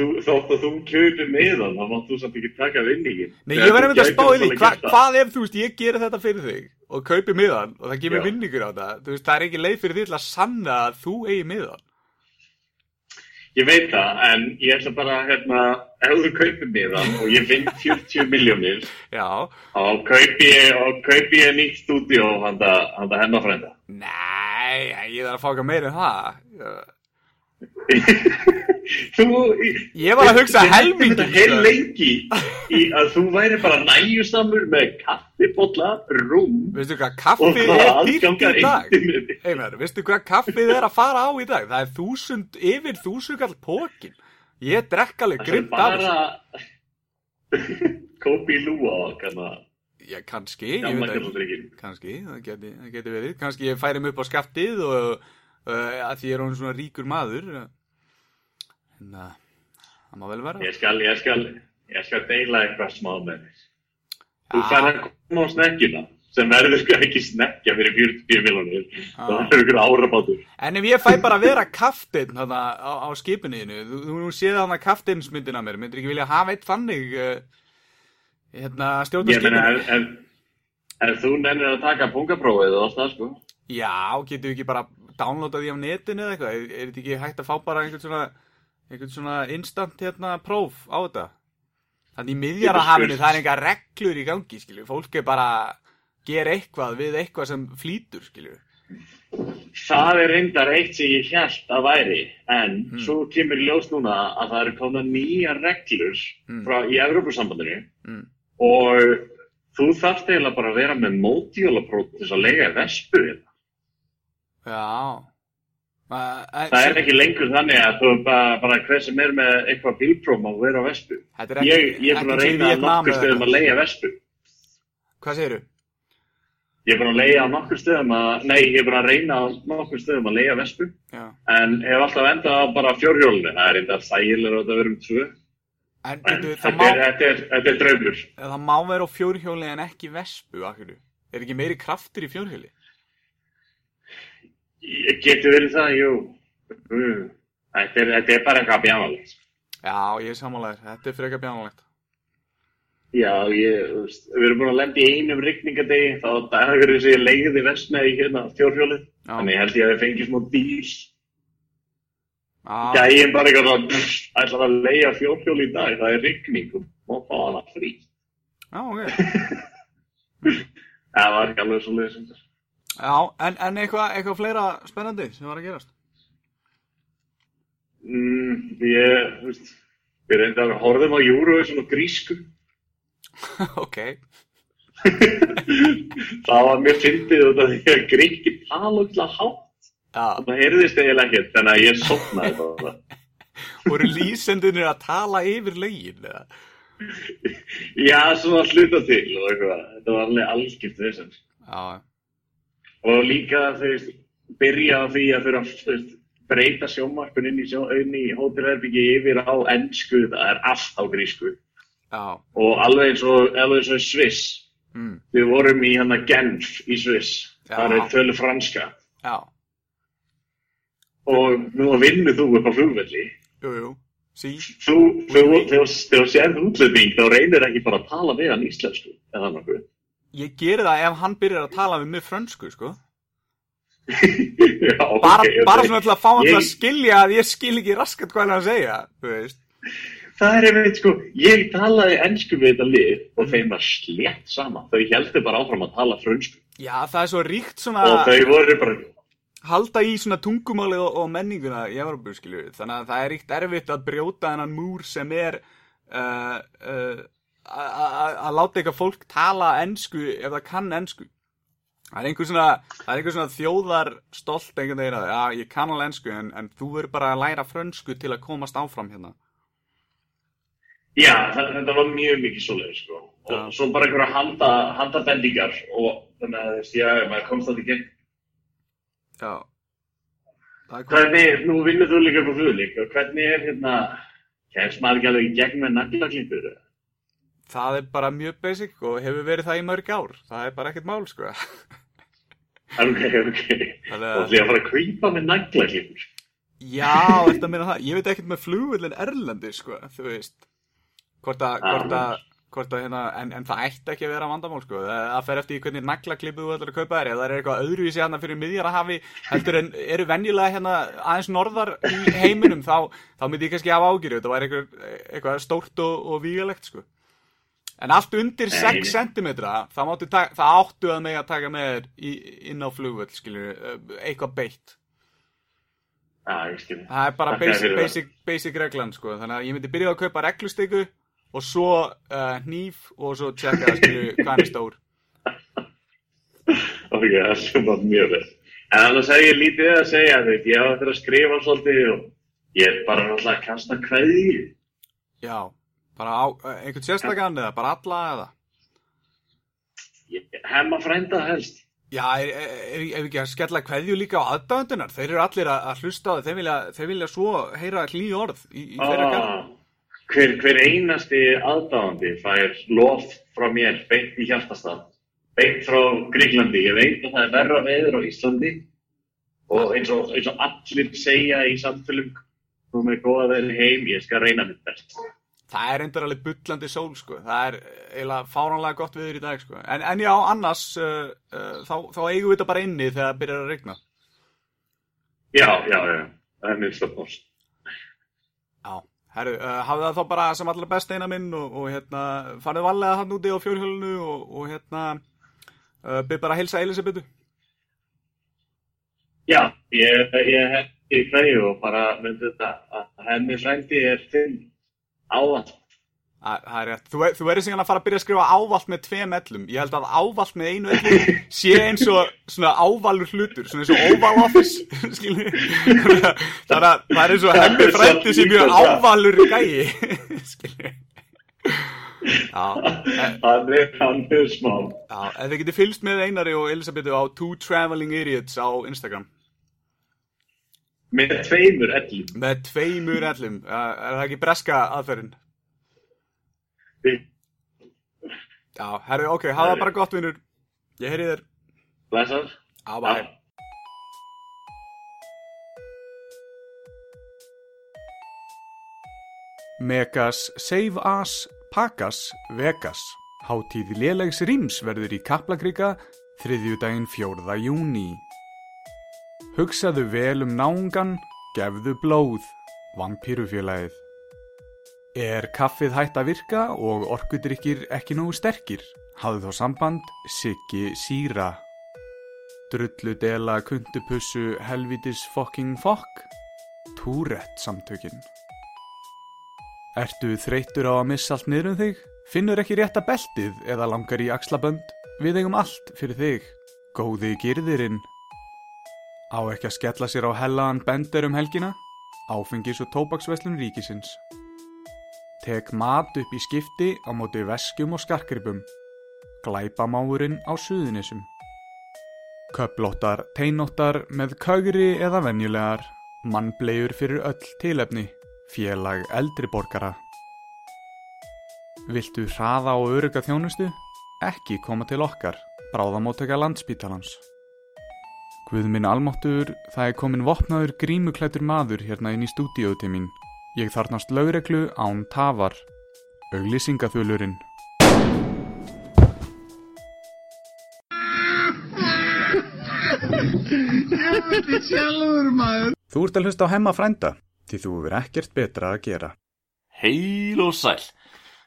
[SPEAKER 3] þú, þótt að þú kjöpir meðan, þá mátt þú samt ekki taka vinningin.
[SPEAKER 1] Nei, ég verði með að spá í því, hva, hvað ef, þú veist, ég gerir þetta fyrir þig og kaupi miðan og það gefur vinningur á það, þú veist, það er ekki leið fyrir því til að sanna að þú eigi miðan.
[SPEAKER 3] Ég veit það, en ég ætla bara, hérna, ef þú kaupir meðan og ég vinn 40 miljónir,
[SPEAKER 1] Já,
[SPEAKER 3] þá kaupi ég, og kaupi ég nýtt stúdíó handa, handa hennar frænda.
[SPEAKER 1] nei, ég þarf að fá eitthvað meira en það.
[SPEAKER 3] þú,
[SPEAKER 1] Ég var að hugsa helminginn,
[SPEAKER 3] Þetta heil
[SPEAKER 1] sko.
[SPEAKER 3] lengi í að þú væri bara næjusamur með kaffibotla, rúm
[SPEAKER 1] Veistu hvað, kaffið er dýrt í dag? Einar, veistu hvað kaffið er að fara á í dag? Það er þúsund, yfir þúsund kall pókin. Ég drekk alveg grimt af þessu.
[SPEAKER 3] Kopi lúa og kanna
[SPEAKER 1] Já, kannski, ég
[SPEAKER 3] gamla
[SPEAKER 1] veit ekki. Kannski, það geti, það geti verið. Kannski ég færi mig upp á skaftið og uh, að því ég er svona ríkur maður. En uh, það má vel vera.
[SPEAKER 3] Ég skal, ég skal, ég skal deila eitthvað smá með þér. Þú fær að koma á snekkjuna sem verður sko ekki snekkja fyrir 40 miljonir. Það er ykkur árabátur.
[SPEAKER 1] En ef ég fæ bara að vera kaftinn á, á skipinu, þú, þú séð þarna kaftinsmyndina mér, myndir ekki vilja hafa eitt þannig uh, hérna
[SPEAKER 3] meina,
[SPEAKER 1] skipinu?
[SPEAKER 3] ef, ef, ef þú nennir að taka pungaprófið og allt það sko.
[SPEAKER 1] Já, getur við ekki bara downloada því á netinu eða eitthvað? Er, er þetta ekki hægt að fá bara einhvern svona, einhvern svona instant hérna próf á þetta? Þannig í miðjarahafinu
[SPEAKER 3] spurt.
[SPEAKER 1] það er enga reglur í gangi, skilju. Fólk er bara gera eitthvað við eitthvað sem flýtur, skilju.
[SPEAKER 3] Það er reyndar eitt sem ég held að væri, en
[SPEAKER 1] Mm.
[SPEAKER 3] svo kemur ljós núna að það eru komna nýja reglur
[SPEAKER 1] Mm.
[SPEAKER 3] frá, í Evrópusambandinu
[SPEAKER 1] Mm.
[SPEAKER 3] og þú þarft eiginlega bara að vera með mótjólapróf til þess að lega vespu. hérna.
[SPEAKER 1] Já.
[SPEAKER 3] Það er ekki lengur þannig að þú er bara, bara hver sem er með eitthvað bílpróf má vera á vespu.
[SPEAKER 1] Er ekki,
[SPEAKER 3] Ég, ég er búin að reyna að nokkur stöðum að
[SPEAKER 1] eitthvað.
[SPEAKER 3] lega vespu.
[SPEAKER 1] Hvað segirðu?
[SPEAKER 3] Ég er búin að lega á nokkur stöðum að, nei, ég er búin að reyna á nokkur stöðum að lega vespu,
[SPEAKER 1] Já.
[SPEAKER 3] en hef alltaf endað á bara fjórhjólinu. Það er reyndar þægilega að það vera um tvö.
[SPEAKER 1] En
[SPEAKER 3] En
[SPEAKER 1] það,
[SPEAKER 3] þetta
[SPEAKER 1] má,
[SPEAKER 3] er, þetta, er, þetta er draumur.
[SPEAKER 1] það má vera á fjórhjóli en ekki vespu, akkur. Er ekki meiri kraftur í fjórhjóli?
[SPEAKER 3] Ég geti verið það, jú. Mm. Þetta er, þetta er bara eitthvað bjánalegt.
[SPEAKER 1] Já, ég er sammálaður. Þetta er frekar bjánalegt.
[SPEAKER 3] Já, ég, veist, við erum búin að lenda í einum rigningadegi, þá dagur þess að ég leiði vestna í hérna fjórhjólið.
[SPEAKER 1] Já.
[SPEAKER 3] Þannig ég held ég að við fengið smá bíl.
[SPEAKER 1] Já,
[SPEAKER 3] Gæin bara eitthvað ætlar að leiða fjórhjóli í dag, það er rigning og má fá hana frí.
[SPEAKER 1] já, ok.
[SPEAKER 3] Það var ekki alveg svo leiðisum.
[SPEAKER 1] Já, en, en eitthvað, eitthvað fleira spennandi sem var að gerast?
[SPEAKER 3] Mm, ég, þú veist, við reyndar horfðum á Eurovision og grísku.
[SPEAKER 1] ok.
[SPEAKER 3] það var mér fyndið út af því að gríkki tala útla hátt.
[SPEAKER 1] Já,
[SPEAKER 3] Það heyrðist eiginlega ekkert, þannig að ég sopnaði bara.
[SPEAKER 1] voru lýsendunir að tala yfir lögin, eða?
[SPEAKER 3] Já, svona hluta til og eitthvað. Þetta var alveg algjört þessum.
[SPEAKER 1] Já,
[SPEAKER 3] Og líka, þú veist, byrja á því að fyrir að veist, breyta sjómarpun inn í, sjó, í hótelherbyggi yfir á ennsku, það er allt á grísku.
[SPEAKER 1] já,
[SPEAKER 3] Og alveg eins og, alveg eins og Sviss.
[SPEAKER 1] mm,
[SPEAKER 3] Við vorum í hann Genf í Sviss.
[SPEAKER 1] Já.
[SPEAKER 3] Það er tölu franska.
[SPEAKER 1] já,
[SPEAKER 3] Og nú vinnur þú upp á flugvelli.
[SPEAKER 1] jú, jú, sí,
[SPEAKER 3] Þú, þú, þegar þú sérð útlending, þá reynir ekki bara að tala við hann íslensku, eða nokkuð.
[SPEAKER 1] Ég geri það ef hann byrjar að tala við mig frönsku, sko.
[SPEAKER 3] Já,
[SPEAKER 1] Bara,
[SPEAKER 3] ok,
[SPEAKER 1] bara
[SPEAKER 3] ok.
[SPEAKER 1] svona til að fá hann til að
[SPEAKER 3] Ég-
[SPEAKER 1] skilja að ég skil ekki raskat hvað hann að segja.
[SPEAKER 3] Það er einmitt sko, ég talaði ennsku við þetta lið og þeim var slétt sama. Þau heldur bara áfram að tala frönsku.
[SPEAKER 1] Já, það er svo ríkt svona
[SPEAKER 3] Og þau voru bara,
[SPEAKER 1] halda í svona tungumálið og, og menninguna í Evropu, skilju. Þannig að það er ríkt erfitt að brjóta þennan múr sem er uh, uh, að- að að láta eitthvað fólk tala ensku ef það kann ensku. Það er einhver svona, er einhver svona þjóðar stolt einhvern veginn að, já, ég kann alveg ensku en, en þú verður bara að læra frönsku til að komast áfram hérna.
[SPEAKER 3] já, þetta var mjög mikið svoleið sko. Og
[SPEAKER 1] Já.
[SPEAKER 3] svo bara einhverja handa, handabendingar og þannig að veist, já, maður komst þetta í gegn.
[SPEAKER 1] Já. Það er hvað,
[SPEAKER 3] Hvernig, nú vinnur þú líka upp á flugleik og hvernig er hérna, kemst maður ekki alveg í gegn með naglaklipur
[SPEAKER 1] Það er bara mjög basic og hefur verið það í mörg ár. Það er bara ekkert mál, sko.
[SPEAKER 3] ok, ok og því að fara að kvípa með naglaklipur
[SPEAKER 1] já, þetta meina það. Ég veit ekkert með flugvillin Erlendi, sko, þú veist. Hvort að,
[SPEAKER 3] Ah,
[SPEAKER 1] hvort að, hvort að hérna, en, en það ætti ekki að vera vandamál, sko. Það fer eftir hvernig naglaklipu þú ætlar að kaupa þér. Ef það er eitthvað öðruvísi hérna fyrir miðjar að hafi, heldur en eru venjulega hérna aðeins norðar í heiminum, þá, þá myndi ég kannski hafa ágjörðu. Þetta var eitthvað, eitthvað stórt og, og vígalegt, sko. En allt undir
[SPEAKER 3] Nei,
[SPEAKER 1] 6 cm, það, það áttu að mig að taka með þér í, inn á flugvöll, skilur, eitthvað beitt.
[SPEAKER 3] Skil
[SPEAKER 1] Það er bara basic, basic, basic reglan, sko. Þannig að ég myndi byrja að kaupa reglustyku og svo uh, hníf og svo tjekka, skilur, hvað er stór.
[SPEAKER 3] Ok, það er bara mjög vel. En annars hef ég lítið að segja þetta. Ég hef eftir að skrifa svolítið og ég er bara náttúrulega að kasta kveði.
[SPEAKER 1] Já, bara á, uh, einhvern sérstakann eða bara alla eða.
[SPEAKER 3] Hemma frænda helst.
[SPEAKER 1] Já, er, er, er, er ekki að skella kveðju líka á aðdæðundunar? Þeir eru allir að, hlusta á það, þeir vilja, þeir vilja svo heyra hlý orð í, í þeirra
[SPEAKER 3] Ah,
[SPEAKER 1] garð.
[SPEAKER 3] hver, hver einasti aðdáðandi fær lof frá mér beint í hjartastað. Beint frá Gríklandi. Ég veit að það er verra veður á Íslandi og eins og, eins og allir segja í samtölum þú með góða veður heim, ég skal reyna mitt best.
[SPEAKER 1] Það er endur alveg bullandi sól, sko. Það er eiginlega fáránlega gott viður í dag, sko. En, en já, annars, uh, uh, þá, þá eigum við þetta bara inni þegar það byrjar að regna.
[SPEAKER 3] Já, já, já. Það er mjög stöðnars.
[SPEAKER 1] Já. Herru, uh, hafið það þá bara sem allra best eina minn og, og hérna, farið valega hann úti á fjórhjólinu og, og hérna, byrð bara að hilsa Elisabetu.
[SPEAKER 3] Já, ég, ég hefði hverju og bara með þetta að henni frændi er þinn áall.
[SPEAKER 1] Það það er rétt. Þú, þú verður síðan að fara að byrja að skrifa ávalt með tveim ellum. Ég held að ávalt með einu ellum sé eins og svona ávalur hlutur, svona eins og oval office, skilur. Það er, það eins og hemmi frændi sem mjög ávalur gæi, skilur. Já, e-
[SPEAKER 3] Hann er, hann smá.
[SPEAKER 1] já, ef þið getið fylgst með Einari og Elisabetu á Two Traveling Idiots á Instagram.
[SPEAKER 3] Með tveimur ellum.
[SPEAKER 1] Með tveimur ellum. Er það ekki breska aðferðin? Já, herru, ok, hafa bara gott, vinnur. Ég heyri þér.
[SPEAKER 3] Blessar.
[SPEAKER 1] Já, bæ. Megas Save Us Pagas Vegas Hátíð lélegs rýms verður í Kaplakrika þriðjudaginn 4. júni. Hugsaðu vel um náungan, gefðu blóð, vampýrufélagið. Er kaffið hætt að virka og orkudrykkir ekki nógu sterkir? Hafðu þá samband Siggi Síra. Drullu dela kuntupussu helvitis fucking fokk? Túrett samtökin. Ertu þreyttur á að missa allt niður um þig? Finnur ekki rétta beltið eða langar í axlabönd? Við eigum allt fyrir þig. Góði girðirinn. Á ekki að skella sér á hellaðan bender um helgina? Áfengis og tóbaksveslun ríkisins. Tek mat upp í skipti á móti veskjum og skarkripum. Glæpamáurinn á suðunisum. Köplóttar, teinóttar með kögri eða venjulegar. Mannbleiur fyrir öll tilefni. Félag eldri borgara. Viltu hraða og öruga þjónustu? Ekki koma til okkar. Bráðamótteka landspítalans. Guð minn almáttur, það er komin vopnaður grímuklættur maður hérna inn í stúdíóðu til mín. Ég þarnast lögreglu án
[SPEAKER 4] sjálfur maður.
[SPEAKER 1] Þú ert að hlusta á hemma frænda, því þú verður ekkert betra að gera.
[SPEAKER 2] Heil og sæl.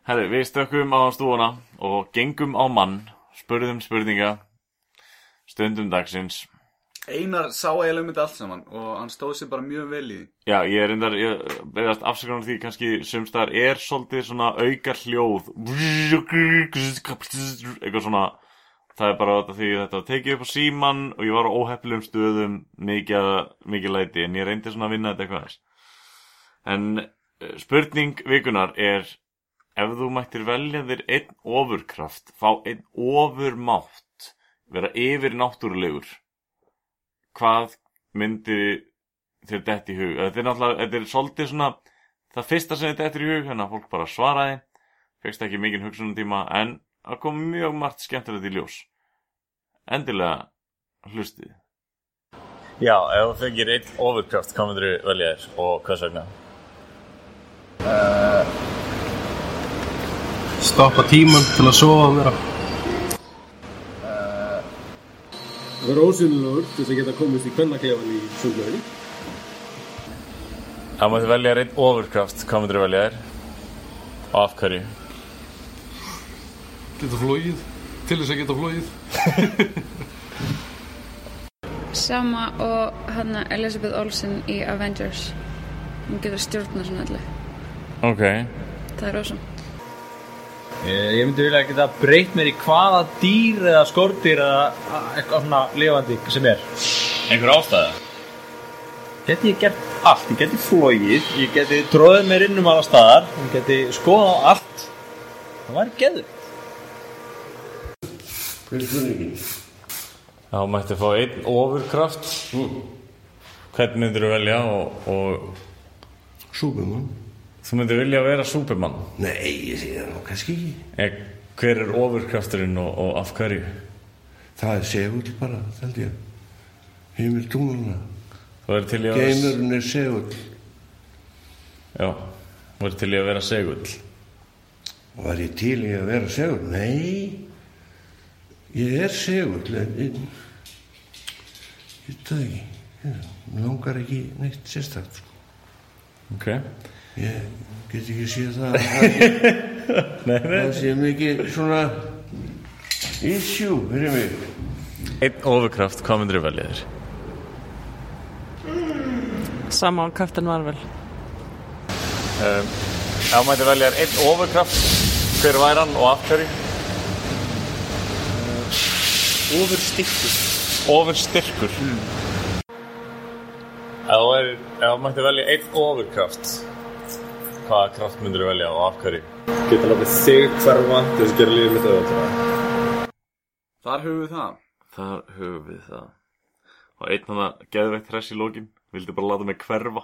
[SPEAKER 2] Herri, við stökkum á stúuna og gengum á mann, spurðum spurninga, stundum dagsins.
[SPEAKER 1] Einar sá eiginlega myndi allt saman og hann stóð sér bara mjög vel í því.
[SPEAKER 2] Já, ég er reyndar, ég beðast afsakanar því kannski sumstaðar er svolítið svona auka hljóð, eitthvað svona, það er bara þetta því þetta tekið upp á síman og ég var á óheflum stöðum mikið, mikið læti en ég reyndi svona að vinna þetta eitthvað þess. En eh, spurning vikunar er ef þú mættir velja þér einn ofurkraft, fá einn ofurmátt, vera yfir náttúrulegur, hvað myndi þér dett í hug? Þetta er náttúrulega, þetta er svolítið svona það fyrsta sem þetta eftir í hug að fólk bara svaraði fegst ekki mikinn hugsunum en það kom mjög margt skemmtilegt í ljós endilega hlustið
[SPEAKER 5] Já, ef þú fengir einn overkraft, hvað myndir þú velja þér og hvers vegna?
[SPEAKER 6] Stoppa tíman til að sofa mér
[SPEAKER 7] vera ósynilegur til þess að geta komist í kvennaklefan í sundlöginni.
[SPEAKER 5] Þú myndir velja einn overkraft, hvað myndir þú velja þér og af hverju?
[SPEAKER 4] Geta flóið. Til þess að geta flóið.
[SPEAKER 8] Sama og hann Elizabeth Olsen í Avengers. Hún getur stjórna svona allir.
[SPEAKER 2] Ok
[SPEAKER 8] Það er ósum.
[SPEAKER 5] Ég, ég myndi vilja geta breytt mér í hvaða dýr eða skordýr eða eitthvað svona lifandi sem er. Einhver ástæða? Geti ég gert allt, ég geti flóið, ég geti tróðið mér inn um alla staðar, ég geti skoðað á allt. Það væri geður.
[SPEAKER 2] þá mætti fá einn ofurkraft hvern myndir þú velja og, og
[SPEAKER 9] Súbumann?
[SPEAKER 2] Þú myndir vilja vera Superman
[SPEAKER 9] Nei, ég sé það nú kannski ekki.
[SPEAKER 2] eh, hver er ofurkrafturinn og, og af hverju
[SPEAKER 9] Það er segull bara, held ég. Heimil tungluna.
[SPEAKER 2] þú er til í að vera
[SPEAKER 9] Geimurinn er segull.
[SPEAKER 2] já, þú er til í að vera segull
[SPEAKER 9] Var ég til í að vera segull? Nei, ég er segull, en en- ég veit það ekki. Ég langar ekki neitt sérstakt, sko.
[SPEAKER 2] ok
[SPEAKER 9] Ég get ekki séð það að
[SPEAKER 2] nei, nei.
[SPEAKER 9] það sé mikið svona issue fyrir mig.
[SPEAKER 2] einn ofurkraft, hvað myndir þú velja þér
[SPEAKER 10] Sama á Captain Marvel.
[SPEAKER 2] um, ef þú mætti velja þér einn ofurkraft hver væri hann og af hverju
[SPEAKER 6] Ofurstykkur.
[SPEAKER 2] ofurstyrkur mm. ef þú mætti velja einn ofurkraft hvaða kraft myndir þú velja og af hverju
[SPEAKER 7] Geta látið þig hverfa til þess að gera lífið mitt auðvitað.
[SPEAKER 1] Þar höfum við það.
[SPEAKER 2] Þar höfum við það. Og einn hann að geðveikt hress í lókin, vildi bara láta mig hverfa.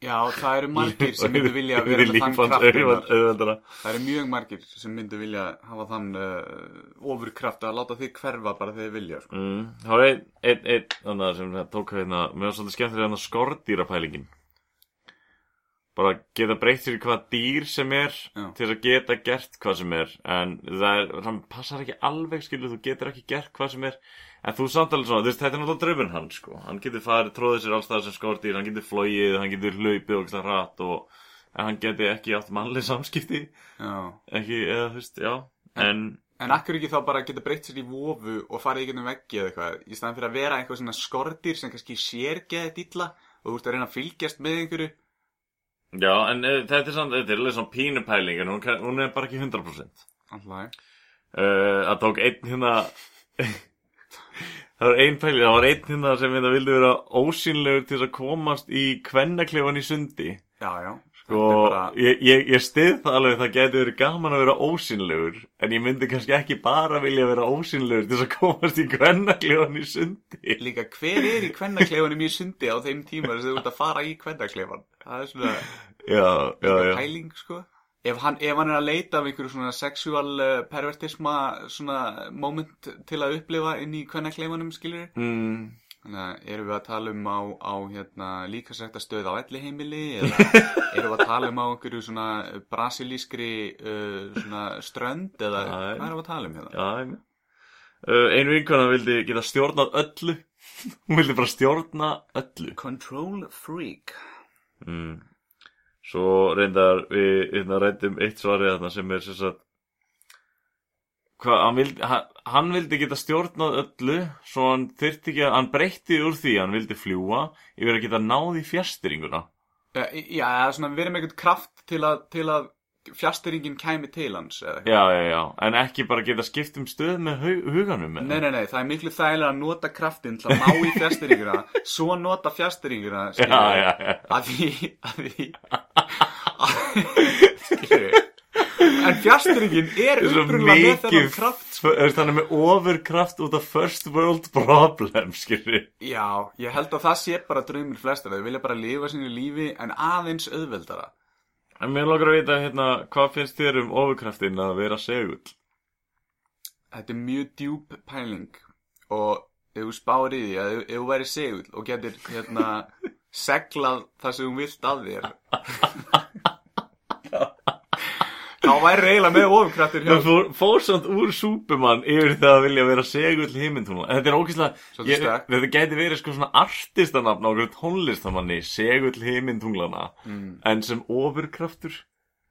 [SPEAKER 1] Já, það eru margir sem myndu vilja vera með þann
[SPEAKER 2] lífans
[SPEAKER 1] kraft. Einar.
[SPEAKER 2] auðveldara.
[SPEAKER 1] Það eru mjög margir sem myndu vilja hafa þann uh, ofurkraft að láta þig hverfa bara þegar þið vilja. Sko.
[SPEAKER 2] Mm. Það var einn, einn, einn, þannig að sem tók hérna, mér var svolítið skemmtilega að skordýrapælingin. Bara geta breytt sér í hvað dýr sem er
[SPEAKER 1] Já.
[SPEAKER 2] til þess að geta gert hvað sem er. En það er, það passar ekki alveg, skilur, þú getur ekki gert hvað sem er. En þú samt alveg svona, þú veist, þetta er náttúrulega drauminn hann, sko. Hann getur farið, tróðið sér alls það sem skordýr, hann getur flóið, hann getur hlaupið og eitthvað rætt og en hann geti ekki átt mannleg samskipti,
[SPEAKER 1] Já.
[SPEAKER 2] ekki, eða, þú veist, já. En,
[SPEAKER 1] En akkur ekki þá bara geta breytt sér í vofu og farið í gegnum veggi eða eitthvað í staðan fyrir að vera eitthvað svona skordýr sem kannski sér geðið illa og þú ert að reyna að fylgjast með einhverju
[SPEAKER 2] já, en e, þetta er samt, þetta er alveg svona pínupæling, en hún, kann- hún er bara ekki 100%.
[SPEAKER 1] Alltaf
[SPEAKER 2] Uh, það tók einn hérna það var einn pæli það var einn hérna sem hérna vildi vera ósýnlegur til þess að komast í kvennaklefan í sundi.
[SPEAKER 1] Já, já
[SPEAKER 2] og
[SPEAKER 1] bara-
[SPEAKER 2] ég, ég, ég stið það alveg það geti verið gaman að vera ósýnlegur en ég myndi kannski ekki bara vilja vera ósýnlegur til þess að komast í kvennaklefan í sundi.
[SPEAKER 1] Líka hver er í kvennakleifanum í sundi á þeim tíma þess að þú ert að fara í kvennaklefan Það er svona
[SPEAKER 2] já, já, já.
[SPEAKER 1] pæling sko. Ef hann, ef hann er að leita af einhverju svona sexual uh, pervertisma svona moment til að upplifa inn í kvennakleifanum skilur
[SPEAKER 2] mm,
[SPEAKER 1] Þannig að erum við að tala um á, á hérna, líkasrækta stöð á elli heimili eða erum við að tala um á einhverju svona brasilískri uh, svona strönd eða
[SPEAKER 2] Já,
[SPEAKER 1] hvað erum við að tala um hérna?
[SPEAKER 2] með uh, einu vinkona vildi geta stjórnað öllu. Hún vildi bara stjórna öllu.
[SPEAKER 1] Control freak.
[SPEAKER 2] Mm. Svo reyndar við hérna rættum eitt svarið þarna sem er sagt hvað, hann vildi, hann, hann vildi geta stjórnað öllu svo hann þyrfti ekki að, hann breytti úr því hann vildi fljúa yfir að geta náð í fjastýringuna
[SPEAKER 1] Já, já, eða svona verið með einhvern kraft til að, til að fjastiringin kæmi til hans eitthvað.
[SPEAKER 2] Já, já, já, en ekki bara geta skipt um stöð með hu huganum?
[SPEAKER 1] Nei, nei, nei, það er miklu þægilega að nota kraftin til að ná í fjastiringuna svo nota fjastiringuna skilur
[SPEAKER 2] Já,
[SPEAKER 1] við,
[SPEAKER 2] já, já.
[SPEAKER 1] að því að því við En fjastringin er upprunlega með þennan kraft
[SPEAKER 2] Hann er með overkraft út af first world problem Skilur
[SPEAKER 1] Já, ég held að það sé bara draumir flestir Þau vilja bara lifa sínu lífi en aðeins auðveldara.
[SPEAKER 2] En mér lókar að vita hérna Hvað finnst þér um overkraftin að vera segull?
[SPEAKER 1] Þetta er mjög djúb pæling og ef þú spáir í því að ef, þú væri segull og getur hérna seglað það sem þú vilt að þér þá væri reyla með ofurkraftur hjá
[SPEAKER 2] Það fór, fór samt úr Superman yfir það að vilja vera segull himintungla Þetta er ógeðslega. Þetta gæti verið sko svona artistanafn á okkur tónlistamanni Segull himintunglana
[SPEAKER 1] Mm.
[SPEAKER 2] En sem ofurkraftur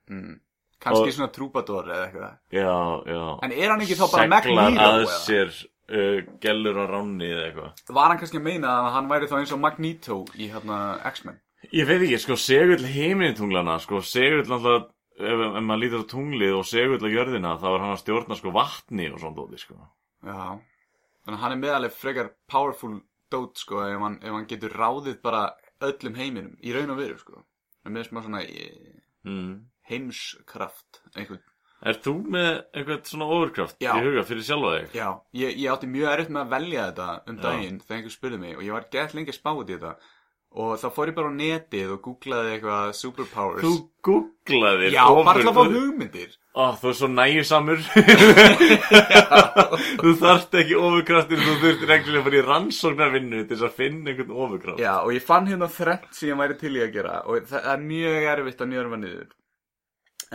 [SPEAKER 1] mm. kannski
[SPEAKER 2] Og-
[SPEAKER 1] svona trúbador eða eitthvað
[SPEAKER 2] Já, já
[SPEAKER 1] En er hann ekki þá bara
[SPEAKER 2] Seglar
[SPEAKER 1] Magneto,
[SPEAKER 2] að
[SPEAKER 1] eða?
[SPEAKER 2] sér uh, Gellur á ránni eða eitthvað
[SPEAKER 1] var hann kannski að meina að hann væri þá eins og Magneto í hérna X-Men
[SPEAKER 2] Ég veit ekki, sko, segull heimintunglana, sko, segull náttúrulega, ef, ef maður lítur á tunglið og segull á jörðina, þá er hann að stjórna, sko, vatni og svona dóti, sko.
[SPEAKER 1] Já, þannig að hann er meðaleg frekar powerful dót sko ef hann, ef hann getur ráðið bara öllum heiminum í raun og veru sko en með smá svona eh,
[SPEAKER 2] Mm.
[SPEAKER 1] heimskraft einhvern
[SPEAKER 2] Er þú með eitthvað svona overkraft
[SPEAKER 1] Já.
[SPEAKER 2] í huga fyrir sjálfa þig?
[SPEAKER 1] Já, ég, ég átti mjög erfitt með að velja þetta um
[SPEAKER 2] Já.
[SPEAKER 1] daginn þegar einhver spurði mig og ég var gett lengi að spá út í þetta og þá fór ég bara á netið og googlaði eitthvað superpowers.
[SPEAKER 2] Þú googlaðir
[SPEAKER 1] Já, bara til að fá hugmyndir.
[SPEAKER 2] Ó, þú er svo næjusamur Þú þarft ekki overkraftir Þú þurftir ekki að fara í rannsóknarvinnu til þess að finna einhvern overkraft
[SPEAKER 1] Já, og ég fann hérna þrennt sem ég væri til í að gera og það er mjög erfitt að njörfa niður.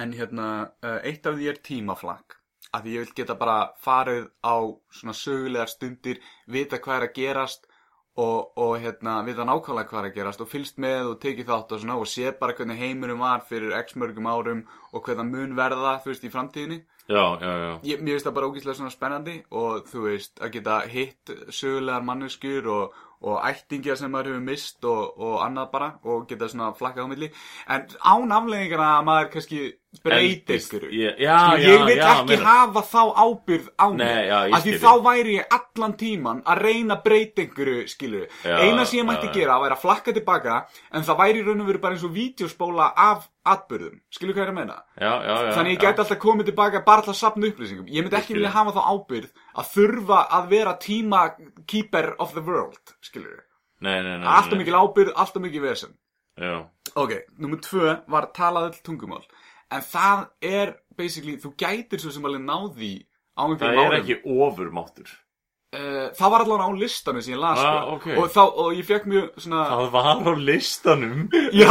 [SPEAKER 1] En hérna, uh, eitt af því er tímaflag að því ég vil geta bara farið á svona sögulegar stundir vita hvað er að gerast og, og hérna, vita nákvæmlega hvað er að gerast og fylgst með og tekið þátt og svona og sé bara hvernig heimurum var fyrir x mörgum árum og hvernig mun verða, þú veist, í framtíðinni.
[SPEAKER 2] Já, já, já.
[SPEAKER 1] Ég, mér finnst það bara ógíslega svona spennandi og þú veist, að geta hitt sögulegar manneskjur og, og ættingja sem maður hefur mist og, og annað bara og geta svona flakkað á milli. En án afleggingana að maður kannski breyti
[SPEAKER 2] Eldist.
[SPEAKER 1] ykkur. Skilur,
[SPEAKER 2] já,
[SPEAKER 1] ég vil
[SPEAKER 2] já,
[SPEAKER 1] ekki hafa þá ábyrð á mig af því þá væri ég allan tíman að reyna breyta einhverju skilur. Eina sem ég mætti gera væri að flakka tilbaka en það væri raun og veru bara eins og vídeospóla af atbyrðum, skilur hvað ég er að meina?
[SPEAKER 2] Já, já, já
[SPEAKER 1] Þannig ég gæti alltaf komið tilbaka bara til að sapna upplýsingum. Ég myndi ekki vilja hafa þá ábyrð að þurfa að vera tíma keeper of the world, skilur við.
[SPEAKER 2] Nei, nei, nei
[SPEAKER 1] Alltaf mikil ábyrð, alltaf mikil vesen.
[SPEAKER 2] Já
[SPEAKER 1] Ok, nummer tvö var talað öll tungumál. En það er, basically, þú gætir svo sem alveg náði á einhverjum
[SPEAKER 2] Það er
[SPEAKER 1] árum.
[SPEAKER 2] ekki ofurmáttur
[SPEAKER 1] Uh, það var allavega á listanum sem ég las,
[SPEAKER 2] Ah,
[SPEAKER 1] sko.
[SPEAKER 2] ok.
[SPEAKER 1] Og, þá, og ég fekk mjög svona...
[SPEAKER 2] Það var á listanum
[SPEAKER 1] Já,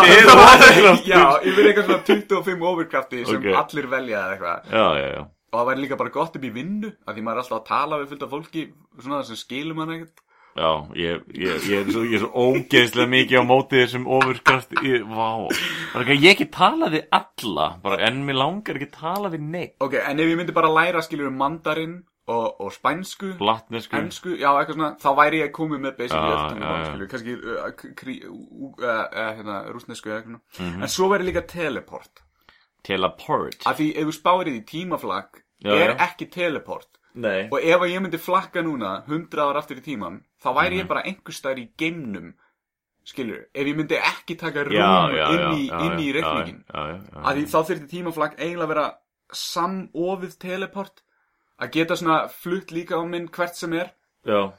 [SPEAKER 1] já, ég vil eitthvað svona 25 overkrafti sem
[SPEAKER 2] Ok.
[SPEAKER 1] allir velja eða eitthvað.
[SPEAKER 2] Já, já, já
[SPEAKER 1] Og það væri líka bara gott upp í vinnu af Því maður er alltaf að tala við fullt af fólki Svona sem skilum hann ekkert.
[SPEAKER 2] Já, ég, ég, ég, er svo, ég er svo ógeðslega mikið á móti þessum ofurkraft Vá. Ég ekki tala við alla bara, En mér langar ekki tala við neitt
[SPEAKER 1] Ok, en ef ég myndi bara læra skilur um mandarin og, og spænsku
[SPEAKER 2] Latnesku.
[SPEAKER 1] Ensku, já, eitthvað svona Þá væri ég komið með basically
[SPEAKER 2] Já,
[SPEAKER 1] öll tungumál,
[SPEAKER 2] já, já.
[SPEAKER 1] skilur Kannski uh, k- krí, uh, uh, hérna, rúsnesku eitthvað
[SPEAKER 2] Mhm.
[SPEAKER 1] En svo væri líka teleport.
[SPEAKER 2] Teleport.
[SPEAKER 1] Af því ef þú spáir í því tímaflakk
[SPEAKER 2] Já,
[SPEAKER 1] Er
[SPEAKER 2] já.
[SPEAKER 1] ekki teleport.
[SPEAKER 2] Nei.
[SPEAKER 1] Og ef að ég myndi flakka núna 100 ára aftur í tíman Þá væri
[SPEAKER 2] Mhm.
[SPEAKER 1] ég bara einhver staðar í geimnum Skilur, ef ég myndi ekki taka rúm
[SPEAKER 2] Já,
[SPEAKER 1] inn í, inn í
[SPEAKER 2] já,
[SPEAKER 1] reikningin að þá þurfti tímaflakk eiginlega að vera samofið teleport að geta svona flutt líka á minn hvert sem er.
[SPEAKER 2] Já.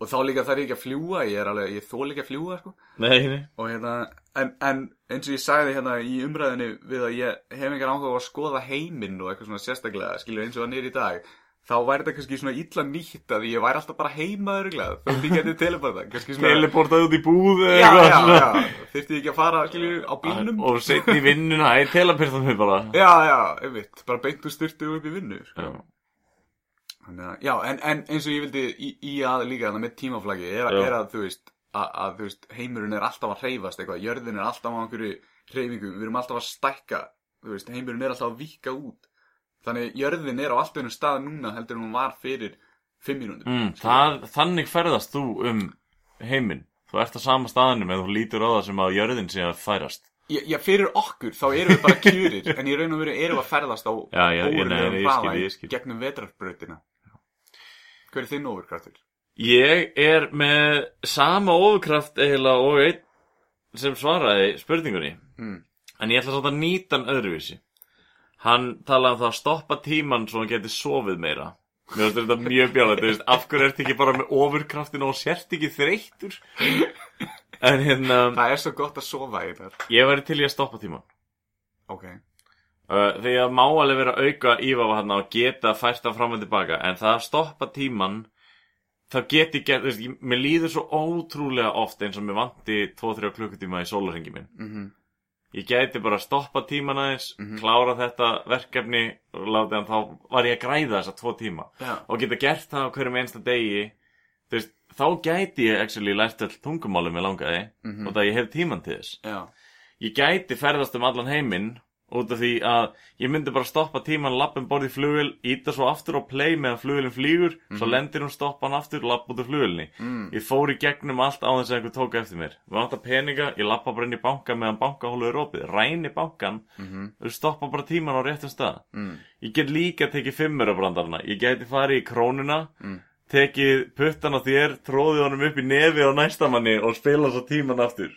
[SPEAKER 1] Og þá líka þarf ég ekki að fljúa ég er alveg, ég þól ekki að fljúa sko.
[SPEAKER 2] Nei, nei.
[SPEAKER 1] Og hérna, en, en eins og ég sagði hérna í umræðinu við að ég hef engar áhuga á að skoða heiminn og eitthvað svona sérstaklega, skilur eins og hann er í dag þá væri þetta kannski svona illa nýtt að ég væri alltaf bara heimaður glæð þá líka þetta teleporta kannski svona
[SPEAKER 2] Teleportað út í búð
[SPEAKER 1] já, já, já, þyrfti ég ekki að fara skilur á bílnum
[SPEAKER 2] Og setni í vinnuna, æ, teleportað mig bara
[SPEAKER 1] já, já, einmitt, bara beint úr styrtu upp í vinnu sko.
[SPEAKER 2] Já.
[SPEAKER 1] En, en eins og ég vildi í, í að líka þannig með tímaflaggi er, er að, þú veist, að, veist, heimurinn er alltaf að hreyfast eitthvað, jörðin er alltaf á einhverju hreyfingu, við erum alltaf að stækka, þú veist, heimurinn er alltaf að víka út. Þannig jörðin er á allt einu stað núna heldur en hún var fyrir fimm mínútur.
[SPEAKER 2] mm, Þannig ferðast þú um heiminn Þú ert á sama staðanum en þú lítur á það sem að jörðin sé að færast
[SPEAKER 1] Já, já, fyrir okkur, þá erum við bara kjurir, en í raun og veru erum við að ferðast á
[SPEAKER 2] ég skil,
[SPEAKER 1] hraða gegnum vetrarbrautina. Hver er þinn overkraftur?
[SPEAKER 2] Ég er með sama ofurkraft eiginlega og einn sem svaraði spurningunni.
[SPEAKER 1] Hmm.
[SPEAKER 2] En ég ætla samt að nýta hann öðruvísi. Hann talaði um það að stoppa tíman svo hann geti sofið meira. Mér finnst þetta mjög veist, af hverju ert ekki bara með ofurkraftin og sért ekki þreyttur? En hérna
[SPEAKER 1] Það er svo gott að sofa í þar
[SPEAKER 2] ég væri til í að stoppa tíman
[SPEAKER 1] Ok.
[SPEAKER 2] Uh, því að má alveg vera auka ívafa hann og geta fært það fram og tilbaka en það að stoppa tíman þá get ég gert, þú veist, ég- mér líður svo ótrúlega oft eins og mér vanti 2-3 klukkutíma í sólarhengi minn
[SPEAKER 1] Mhm.
[SPEAKER 2] ég gæti bara stoppa tíman aðeins klára þetta verkefni og láta hann þá var ég að græða þessa tvo tíma
[SPEAKER 1] Já.
[SPEAKER 2] og geta gert það á hverjum einsta degi þú veist, þá gæti ég actually lært all tungumáli með langaði
[SPEAKER 1] Mhm.
[SPEAKER 2] og það ég hef tíman til þess
[SPEAKER 1] Já
[SPEAKER 2] ég gæti ferðast um allan heiminn út af því að ég myndi bara stoppa tíman lappin borði í flugil, íta svo aftur á play meðan flugilin flýgur, svo
[SPEAKER 1] Mhm.
[SPEAKER 2] lendir hún stoppa hann aftur, lappa út af flugilni
[SPEAKER 1] Mm.
[SPEAKER 2] ég fór í gegnum allt á þess að einhver tók eftir mér við vantar peninga, ég lappa bara inn í banka meðan bankahólu er opið, ræni bankan
[SPEAKER 1] Mhm.
[SPEAKER 2] og stoppa bara tíman á réttum stað
[SPEAKER 1] Mm.
[SPEAKER 2] ég get líka tekið fimmur á brandarna ég gæti farið í krónuna
[SPEAKER 1] Mm.
[SPEAKER 2] tekið puttan á þér, tróðið honum upp í nefi á næstamanni og spila svo tíman aftur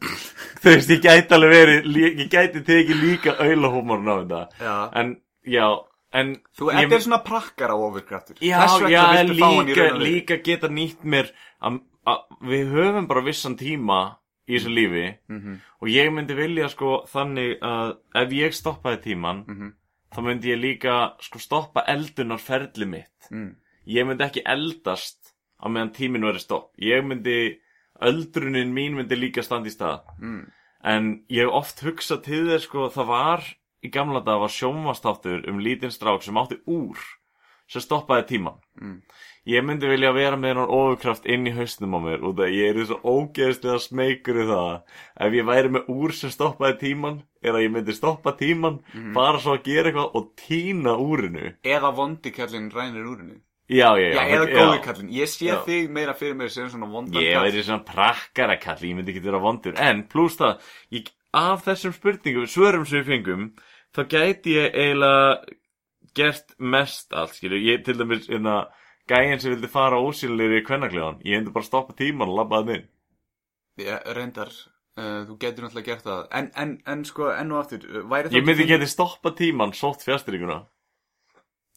[SPEAKER 2] þú veist, ég gæti alveg verið ég gæti tekið líka aulahúmorn á þetta
[SPEAKER 1] Já.
[SPEAKER 2] en, já, en
[SPEAKER 1] Þú ert svona prakkar á ofurkraftur
[SPEAKER 2] já, já, en líka, líka geta nýtt mér að, að við höfum bara vissan tíma í þessu lífi
[SPEAKER 1] Mhm.
[SPEAKER 2] og ég myndi vilja sko þannig að ef ég stoppaði tíman
[SPEAKER 1] Mhm.
[SPEAKER 2] þá myndi ég líka sko stoppa eldunarferli mitt
[SPEAKER 1] Mm.
[SPEAKER 2] ég myndi ekki eldast á meðan tíminn verið stopp ég myndi, öldrunin mín myndi líka standa í stað
[SPEAKER 1] Mm.
[SPEAKER 2] en ég hef oft hugsað til þér sko það var í gamla dag var sjónvastáttur um lítinn strák sem átti úr sem stoppaði tíman
[SPEAKER 1] Mm.
[SPEAKER 2] ég myndi vilja vera með hann ofurkraft inn í hausnum á mér og það ég er svo ógeðslega smeykur í það ef ég væri með úr sem stoppaði tíman eða ég myndi stoppa tíman
[SPEAKER 1] Mhm.
[SPEAKER 2] bara svo að gera eitthvað og tína úrinu
[SPEAKER 1] Eða vondikallin rænir úrinu
[SPEAKER 2] já, já, já,
[SPEAKER 1] Já, eða
[SPEAKER 2] já.
[SPEAKER 1] góði kallin Ég sé
[SPEAKER 2] Já.
[SPEAKER 1] þig meira fyrir mér sem svona vondan
[SPEAKER 2] Ég
[SPEAKER 1] kall.
[SPEAKER 2] væri svona prakkara kall, ég myndi ekki vera vondur. En pluss það, ég, af þessum spurningum, svörum sem við fengum Þá gæti ég eiginlega gert mest allt, skilju Ég til dæmis, hérna, gæinn sem vildi fara ósýnilegri í kvennakljóðan Ég myndi bara stoppa tíman og labba það inn.
[SPEAKER 1] Ég reyndar uh, Þú getur náttúrulega gert það. En, en, en sko, enn og aftur uh, væri þá
[SPEAKER 2] Ég myndi
[SPEAKER 1] ekki
[SPEAKER 2] geti stoppa tíman, sótt fjastringuna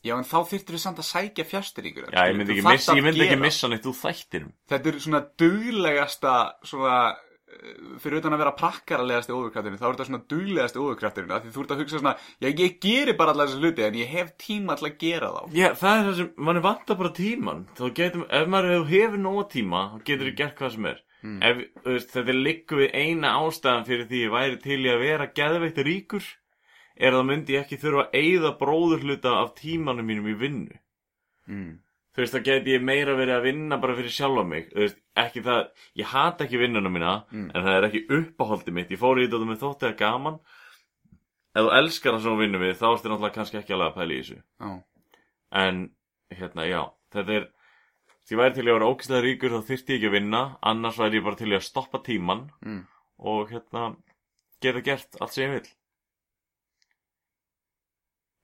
[SPEAKER 1] Já, en þá þyrftir við samt að sækja fjastýringur
[SPEAKER 2] Já, ég myndi ekki missa, ég myndi ekki missa neitt úr þættinum.
[SPEAKER 1] Þetta er svona duglegasta svona uh, fyrir utan að vera prakkaralegasti ofurkrafturinn þá er þetta svona duglegasti ofurkrafturinn af því þú ert að hugsa svona, já ég geri bara allar þessi hluti en ég hef tíma til að gera þá.
[SPEAKER 2] Já, það er það sem, mann er vantar bara tíman Þá getum, ef maður hefur hefur nóga tíma þá getur þú gert hvað sem er.
[SPEAKER 1] Mm.
[SPEAKER 2] ef, þú þetta liggur við eina ástæðan fyrir því ég væri til í að vera geðveitt ríkur er að það myndi ég ekki þurfa að eyða bróðurhluta af tímanum mínum í vinnu
[SPEAKER 1] mm.
[SPEAKER 2] þú veist, þá geti ég meira verið að vinna bara fyrir sjálfa mig veist, ekki það, ég hata ekki vinnuna mína
[SPEAKER 1] Mm.
[SPEAKER 2] en það er ekki uppáhaldi mitt ég fór í þetta með þótti að gaman ef þú elskar það sem þú vinnur við þá ertu náttúrulega kannski ekki alveg að pæla í þessu
[SPEAKER 1] Já.
[SPEAKER 2] en hérna, já, þetta er því ég væri til í að vera ókvæslega ríkur þá þyrfti ég ekki að vinna annars væri ég bara til í að stoppa tíman
[SPEAKER 1] Mm.
[SPEAKER 2] og hérna geta gert allt sem ég vil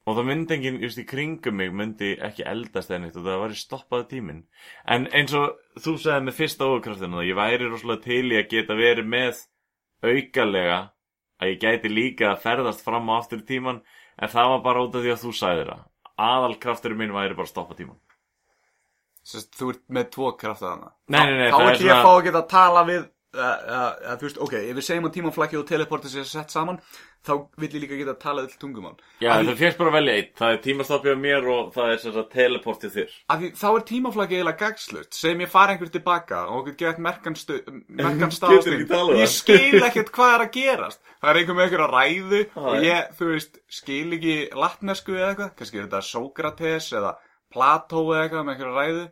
[SPEAKER 2] og það myndi enginn just í kringum mig myndi ekki eldast eða neitt og það væri stoppaði tíminn. En eins og þú sagði með fyrsta ókraftina ég væri rosalega til í að geta verið með aukalega að ég gæti líka að ferðast fram á aftur í tíman en það var bara út af því að þú sagði það. Aðalkrafturinn minn væri bara að stoppa tíman
[SPEAKER 1] Sest, þú ert með tvo krafta þarna.
[SPEAKER 2] Nei, nei, nei,
[SPEAKER 1] þá
[SPEAKER 2] það er
[SPEAKER 1] ég að fá geta að tala við uh, uh, uh, þú veist, ok, ef við segjum að tímaflakki og teleportið sér sett saman þá vill ég líka geta að tala öll tungumál.
[SPEAKER 2] Já, það fyrst bara að velja eitt. Það er tímastoppið á mér og það er sem sagt teleport til þér.
[SPEAKER 1] Af því þá er tímaflakki eiginlega gagslut segjum ég fara einhver tilbaka og okkur gett merkan, stu, merkan
[SPEAKER 2] talað
[SPEAKER 1] ég skil ekkert hvað er að gerast. Það er einhver með einhver að ræðu
[SPEAKER 2] Já,
[SPEAKER 1] og ég, þú veist, skil ekki latnesku eða eitthvað, kannski er þetta Sókrates eða Plató eða eitthvað með einhver að ræðu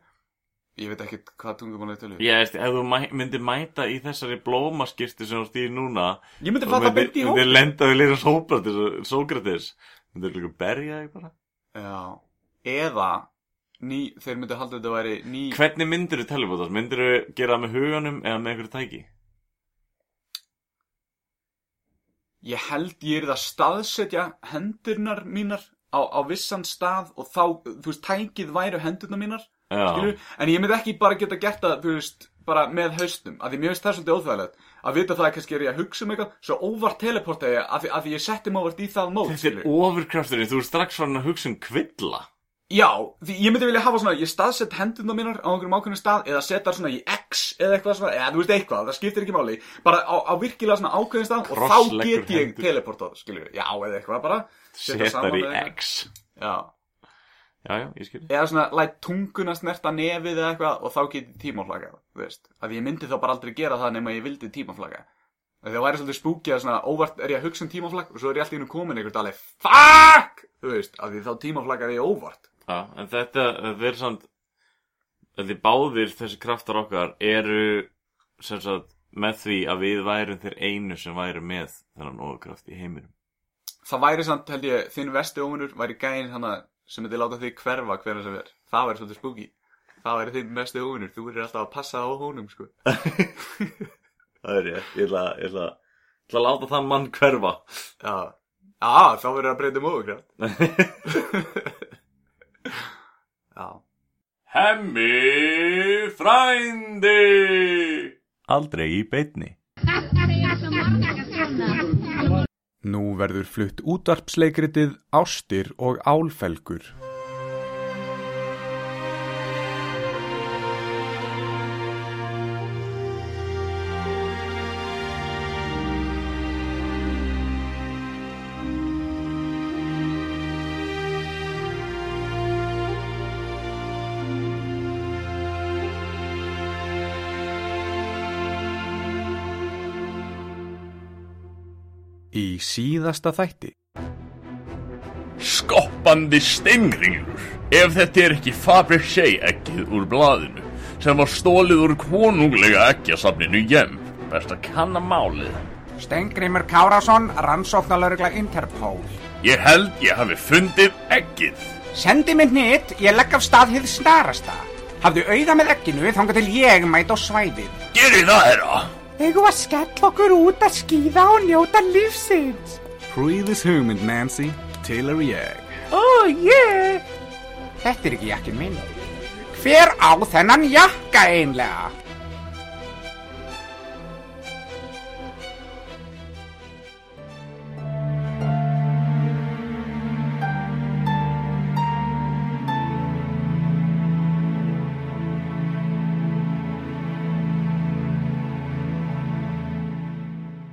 [SPEAKER 1] ég veit ekkert hvað tungumál er til
[SPEAKER 2] Ég veist, ef þú mæ, myndir mæta í þessari blómaskirti sem þú stýr núna
[SPEAKER 1] Ég myndi
[SPEAKER 2] myndir-
[SPEAKER 1] beint í
[SPEAKER 2] Myndir
[SPEAKER 1] hópinn.
[SPEAKER 2] lenda við lýra Sókrates og Sókrates Myndir líka berja þig bara
[SPEAKER 1] Já, eða ný, þeir myndi halda þetta væri ný
[SPEAKER 2] Hvernig myndir þú telepotast? Myndir þú gera það með huganum eða með einhverju tæki?
[SPEAKER 1] Ég held ég er að staðsetja hendurnar mínar á, á vissan stað og þá, þú veist, tækið væru hendurnar mínar? En ég myndi ekki bara geta gert það, þú veist bara með haustum, að því mér finnst það svolítið óþægilegt. Að vita það að kannski er ég að hugsa um eitthvað svo óvart teleporta ég að því, að því ég setti mig óvart í það mót
[SPEAKER 2] Þetta er ofurkrafturinn, þú er strax farin að hugsa um kvilla.
[SPEAKER 1] Já, því ég myndi vilja hafa svona, ég staðsett hendurna mínar á einhverjum ákveðnum stað eða setja svona í X eða eitthvað svona, eða þú veist eitthvað, það skiptir ekki máli, bara á, á virkilega svona ákveðin stað og þá get ég teleportað, skiljum við, já, eða eitthvað bara. setja saman.
[SPEAKER 2] X
[SPEAKER 1] Já,
[SPEAKER 2] Já, ég skil
[SPEAKER 1] eða svona, læt tunguna snerta nefið eða eitthvað og þá get ég tímaflagað, þú veist, að ég myndi þá bara aldrei gera það nema ég vildi tímaflaga. Það væri svolítið spúkið að svona, óvart er ég að hugsa um tímaflag og svo er ég alltaf inn komin einhvert alveg, FUCK! Þú veist, að því þá tímaflagaði ég óvart.
[SPEAKER 2] Já, en þetta, þetta er samt Því báðir þessi kraftar okkar eru sem sagt með því að við værum þeir einu sem væri með þennan ofurkraft í heiminum
[SPEAKER 1] það væri samt, held ég, þinn vesti óvinnur væri gæinn hana sem myndi láta þig hverfa hverja sem er. Það væri svolítið spooky. Það væri þinn vesti óvinnur. Þú verður alltaf að passa á honum, sko.
[SPEAKER 2] Það er ég, ég ætla, ég ætla, ég ætla að láta þann mann hverfa
[SPEAKER 1] Já. Já, þá verður að breyta um óvinnkraft. Já.
[SPEAKER 2] Hemmi frændi
[SPEAKER 5] Aldrei í beinni.
[SPEAKER 1] Nú verður flutt útvarpsleikritið Ástir og Álfelgur. Síðasta þætti.
[SPEAKER 11] Skoppandi steinringlur Ef þetta er ekki Fabergé ekkið úr blaðinu sem var stólið úr konunglega ekkjasafninu Jem best að kanna málið
[SPEAKER 12] Stengrimur Kárásson, rannsóknalörgla Interpol.
[SPEAKER 11] Ég held ég hafi fundið ekkið
[SPEAKER 12] Sendi mig nýtt, ég legg af stað hið snarasta. Hafðu auða með egginu þangað til ég mæt á svæðið.
[SPEAKER 11] Gerið það, herra
[SPEAKER 12] Eigum að skella okkur út að skýða og njóta lífsins.
[SPEAKER 1] Prýðis hugmynd, Nancy. Taylor ég.
[SPEAKER 12] Ó, ég. Þetta er ekki jakkin minn. Hver á þennan jakka einlega?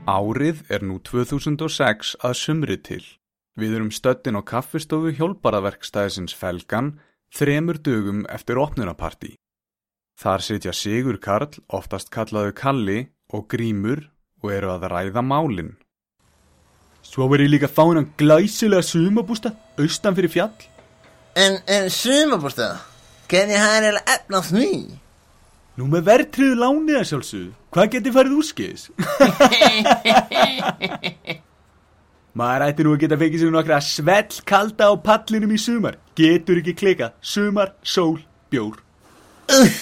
[SPEAKER 1] Árið er nú 2006 að sumri til. Við erum stöddin á kaffistofu hjólbaraverkstæðisins Felgan þremur dögum eftir opnunapartí. Þar sitja Sigur Karl, oftast kallaðu Kalli og Grímur og eru að ræða málin. Svo verið líka fáin glæsilega sumabústa austan fyrir fjall.
[SPEAKER 13] En, en sumabústað, hvernig það er eiginlega efna því?
[SPEAKER 1] Nú með verðtriðu lánið að sjálfsögðu, hvað geti farið úrskis? Maður ætti nú að geta fengið sér nokkra svell kalda á pallinum í sumar. Getur ekki klika. Sumar, sól, bjór.
[SPEAKER 13] Uff,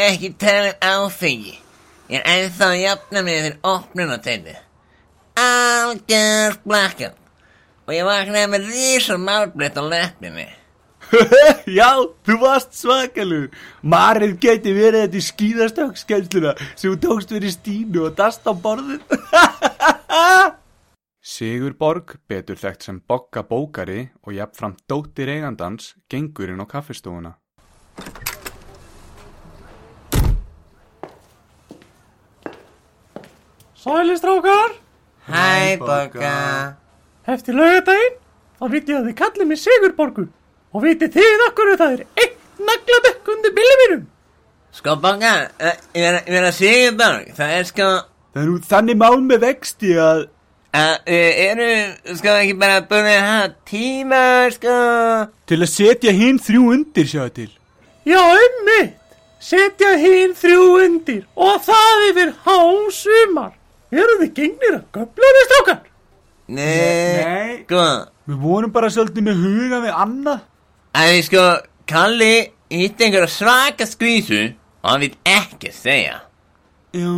[SPEAKER 13] ekki tala um áfengi. Ég er ennþá að jafna mig fyrir opnunarteinu. Algjör blackout. Og ég vaknaði með rísa málbreytt á leppinni.
[SPEAKER 1] Já, þú varst svakalur. Marið geti verið þetta í skýðastökkskemsluna sem þú tókst fyrir Stínu og dast á borðin. Sigur Borg, betur þekkt sem Bokka bókari og jafnframt dóttir eigandans, gengur inn á kaffistofuna.
[SPEAKER 14] Sælistrákar
[SPEAKER 13] Hæ, Bokka.
[SPEAKER 14] Eftir laugardaginn þá veit ég að þið kallið mig Sigurborgu og vitið þið okkur það er einn naglabekk undir bílið mínum?
[SPEAKER 13] Sko, Bokka, uh, ég að- ég verð að segja Borg, það er sko...
[SPEAKER 1] Það er nú þannig mál með vexti að...
[SPEAKER 13] Uh, eru, sko, ekki bara búin að hafa tíma, sko...
[SPEAKER 1] Til að setja hinn þrjú undir sjáðu til.
[SPEAKER 14] Já, ummitt setja hinn þrjú undir og það yfir hásumar. Eru þið gengnir að göflaði strákar?
[SPEAKER 13] Nei, sko...
[SPEAKER 1] Við vorum bara svolítið með huga við annað.
[SPEAKER 13] Æ, sko, Kalli hitti einhverja svaka skvísu og hann vil ekki segja.
[SPEAKER 1] Já,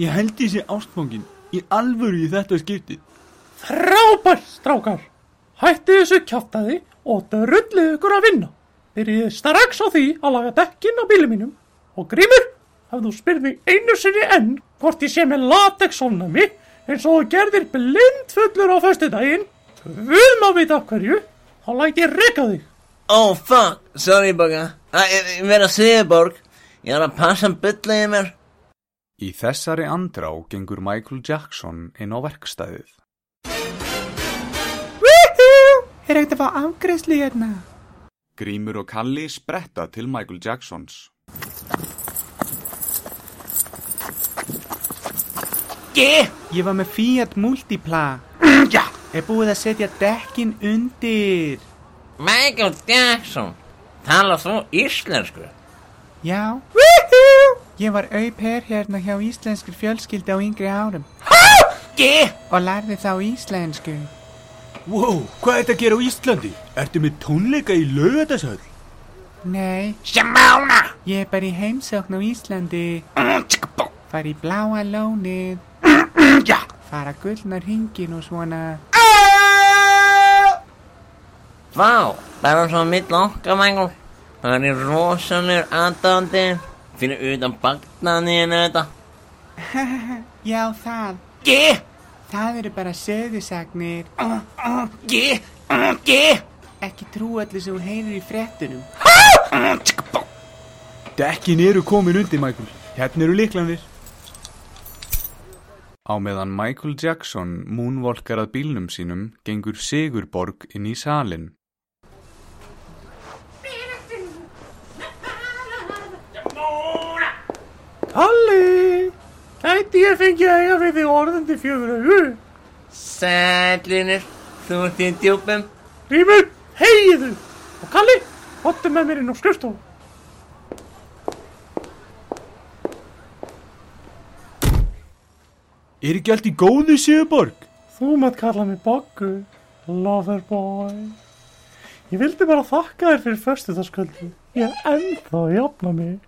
[SPEAKER 1] ég held ég sé ástfangin í alvöru í þetta skiptið.
[SPEAKER 14] Frábært, strákar Hættið þessu kjáttaði og drullið ykkur að vinna Byrjið strax á því að laga dekkin á bílum mínum og grímur, ef þú spyrir mig einu sinni enn hvort ég sé með latexofnami eins og þú gerðir blindfullur á föstudaginn, við má vita af hverju, þá læt ég reka þig.
[SPEAKER 13] Oh fuck, sorry. Æ, Ég verð að segja borg. Ég er að passa bylla í mér.
[SPEAKER 1] Í þessari andrá gengur Michael Jackson inn á verkstæðið.
[SPEAKER 12] Woohoo! Er ekkert að fá afgreðslu hérna?
[SPEAKER 1] Grímur og Kalli spretta til Michael Jacksons.
[SPEAKER 12] Ég, ég var með Fiat Multipla. Já. Er búið að setja dekkin undir.
[SPEAKER 13] Michael Jackson, tala þú íslensku?
[SPEAKER 12] Já. Woohoo! Ég var auper hérna hjá íslenskir fjölskyldi á yngri árum.
[SPEAKER 14] Ég!
[SPEAKER 12] Og lærði þá íslensku.
[SPEAKER 14] Wow, hvað er þetta að gera á Íslandi? Ertu með tónleika í laugadashöll?
[SPEAKER 12] Nei.
[SPEAKER 13] Sjámána!
[SPEAKER 12] Ég er bara í heimsókn á Íslandi. Fara í bláa lónið.
[SPEAKER 13] Já.
[SPEAKER 12] Fara gullnar hringin og svona.
[SPEAKER 13] Vá, bara svo mitt Michael. Það er rosalur aðdándi fyrir utan bagnaðinu þetta.
[SPEAKER 12] Já, það.
[SPEAKER 13] Ég!
[SPEAKER 12] Það eru bara sögusagnir.
[SPEAKER 13] Ég! Ég!
[SPEAKER 12] Ekki trú allir sem þú heyrir í fréttunum.
[SPEAKER 1] Dekkin eru komin undir, Michael. Hérna eru liklanir. Á meðan Michael Jackson múnvolkar að bílnum sínum gengur Sigurborg inn í salin.
[SPEAKER 14] Kalli, gæti ég fengið að eiga við þig orðandi fjögur augu?
[SPEAKER 13] Sælinir, þú ert í djúpum.
[SPEAKER 14] Grímur, heiðu! Og Kalli, hóttu með mér inn á skrifstofu.
[SPEAKER 1] Er ekki allt í góðu, Sigurborg?
[SPEAKER 14] Þú mátt kalla mig Boggu, loverboy. Ég vildi bara þakka þér fyrir föstudagskvöldi. Ég er ennþá að jafna mig.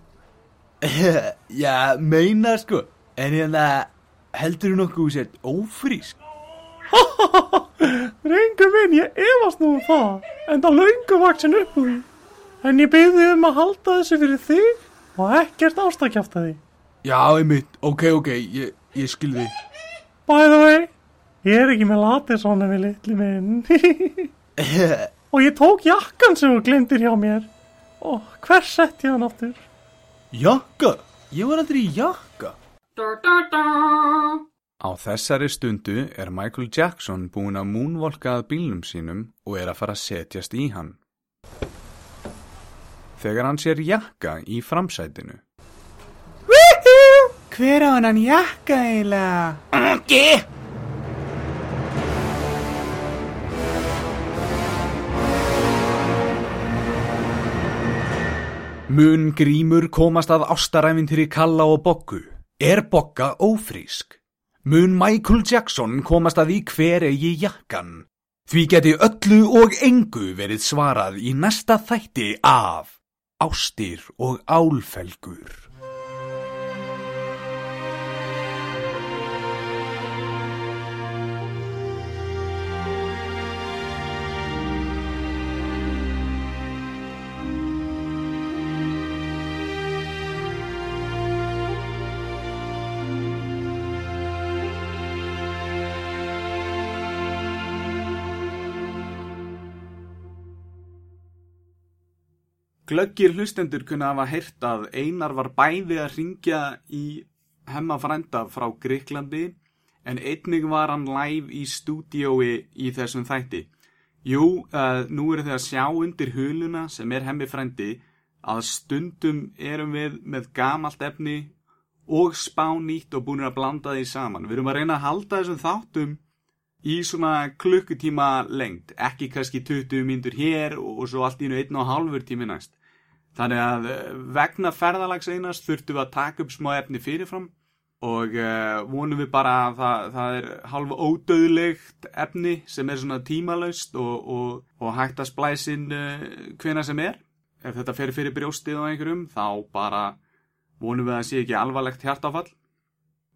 [SPEAKER 15] Já, meina sko En hérna, heldur þú nokkuð sér ófrísk?
[SPEAKER 14] Rengur minn, ég efast nú um það, en það löngu vaksin upp úr. En ég byrði um að halda þessu fyrir þig og ekkert ástakjafta því.
[SPEAKER 15] Já, einmitt, ok, ok, ég, ég skil þig
[SPEAKER 14] By the way, ég er ekki með latisónu við litli minn. og ég tók jakkan sem þú glemdir hjá mér. Og hvers sett ég hann aftur?
[SPEAKER 15] Jakka? Ég var aldrei í jakka
[SPEAKER 1] Á þessari stundu er Michael Jackson búinn að múnvolka að bílnum sínum og er að fara að setjast í hann. Þegar hann sér jakka í framsætinu.
[SPEAKER 12] Hver á hennan jakka eiginlega?
[SPEAKER 13] Ég!
[SPEAKER 1] Mun grímur komast að ástaræfintýri Kalla og Boggu. Er Bogga ófrísk? Mun Michael Jackson komast að því hver eigi jakkan? Því geti öllu og engu verið svarað í næsta þætti af Ástir og Álfelgur. Glöggir hlustendur kunna hafa heyrt að Einar var bæði að ringja í hemma frænda frá Greiklandi en einnig var hann live í stúdiói í þessum þætti. Jú, uh, nú eru þið að sjá undir huluna sem er hemmi frændi að stundum erum við með gamalt efni og spánýtt og búin að blanda því saman. Við erum að reyna að halda þessum þáttum í svona klukkutíma lengt, ekki kannski 20 mínútur hér og svo allt í einu einn og hálfur tími næst. Þannig að eh, vegna ferðalags einast þurftum við að taka upp smá efni fyrirfram og uh, vonum við bara að það, það er halva ódöðlegt efni sem er svona tímalaust og, og, og hægt að splæsin uh, hvena sem er. Ef þetta fer fyrir brjóstið á einhverjum þá bara vonum við að það sé ekki alvarlegt hjartáfall.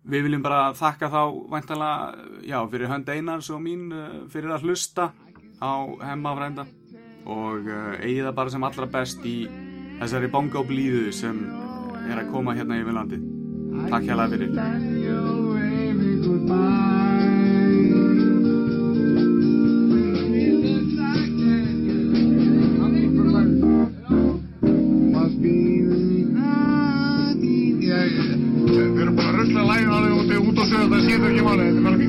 [SPEAKER 1] Við viljum bara þakka þá væntalega, já, fyrir hönd einars og mín uh, fyrir að hlusta á hemmafrænda og uh, eigi það bara sem allra best í þessari bongo blíðu sem
[SPEAKER 16] er að koma hérna yfir landið. Takk hérlega fyrir.
[SPEAKER 17] Við erum bara að rusla lægin alveg út, út á sögða, það skiptir ekki máli, þetta er bara fínt.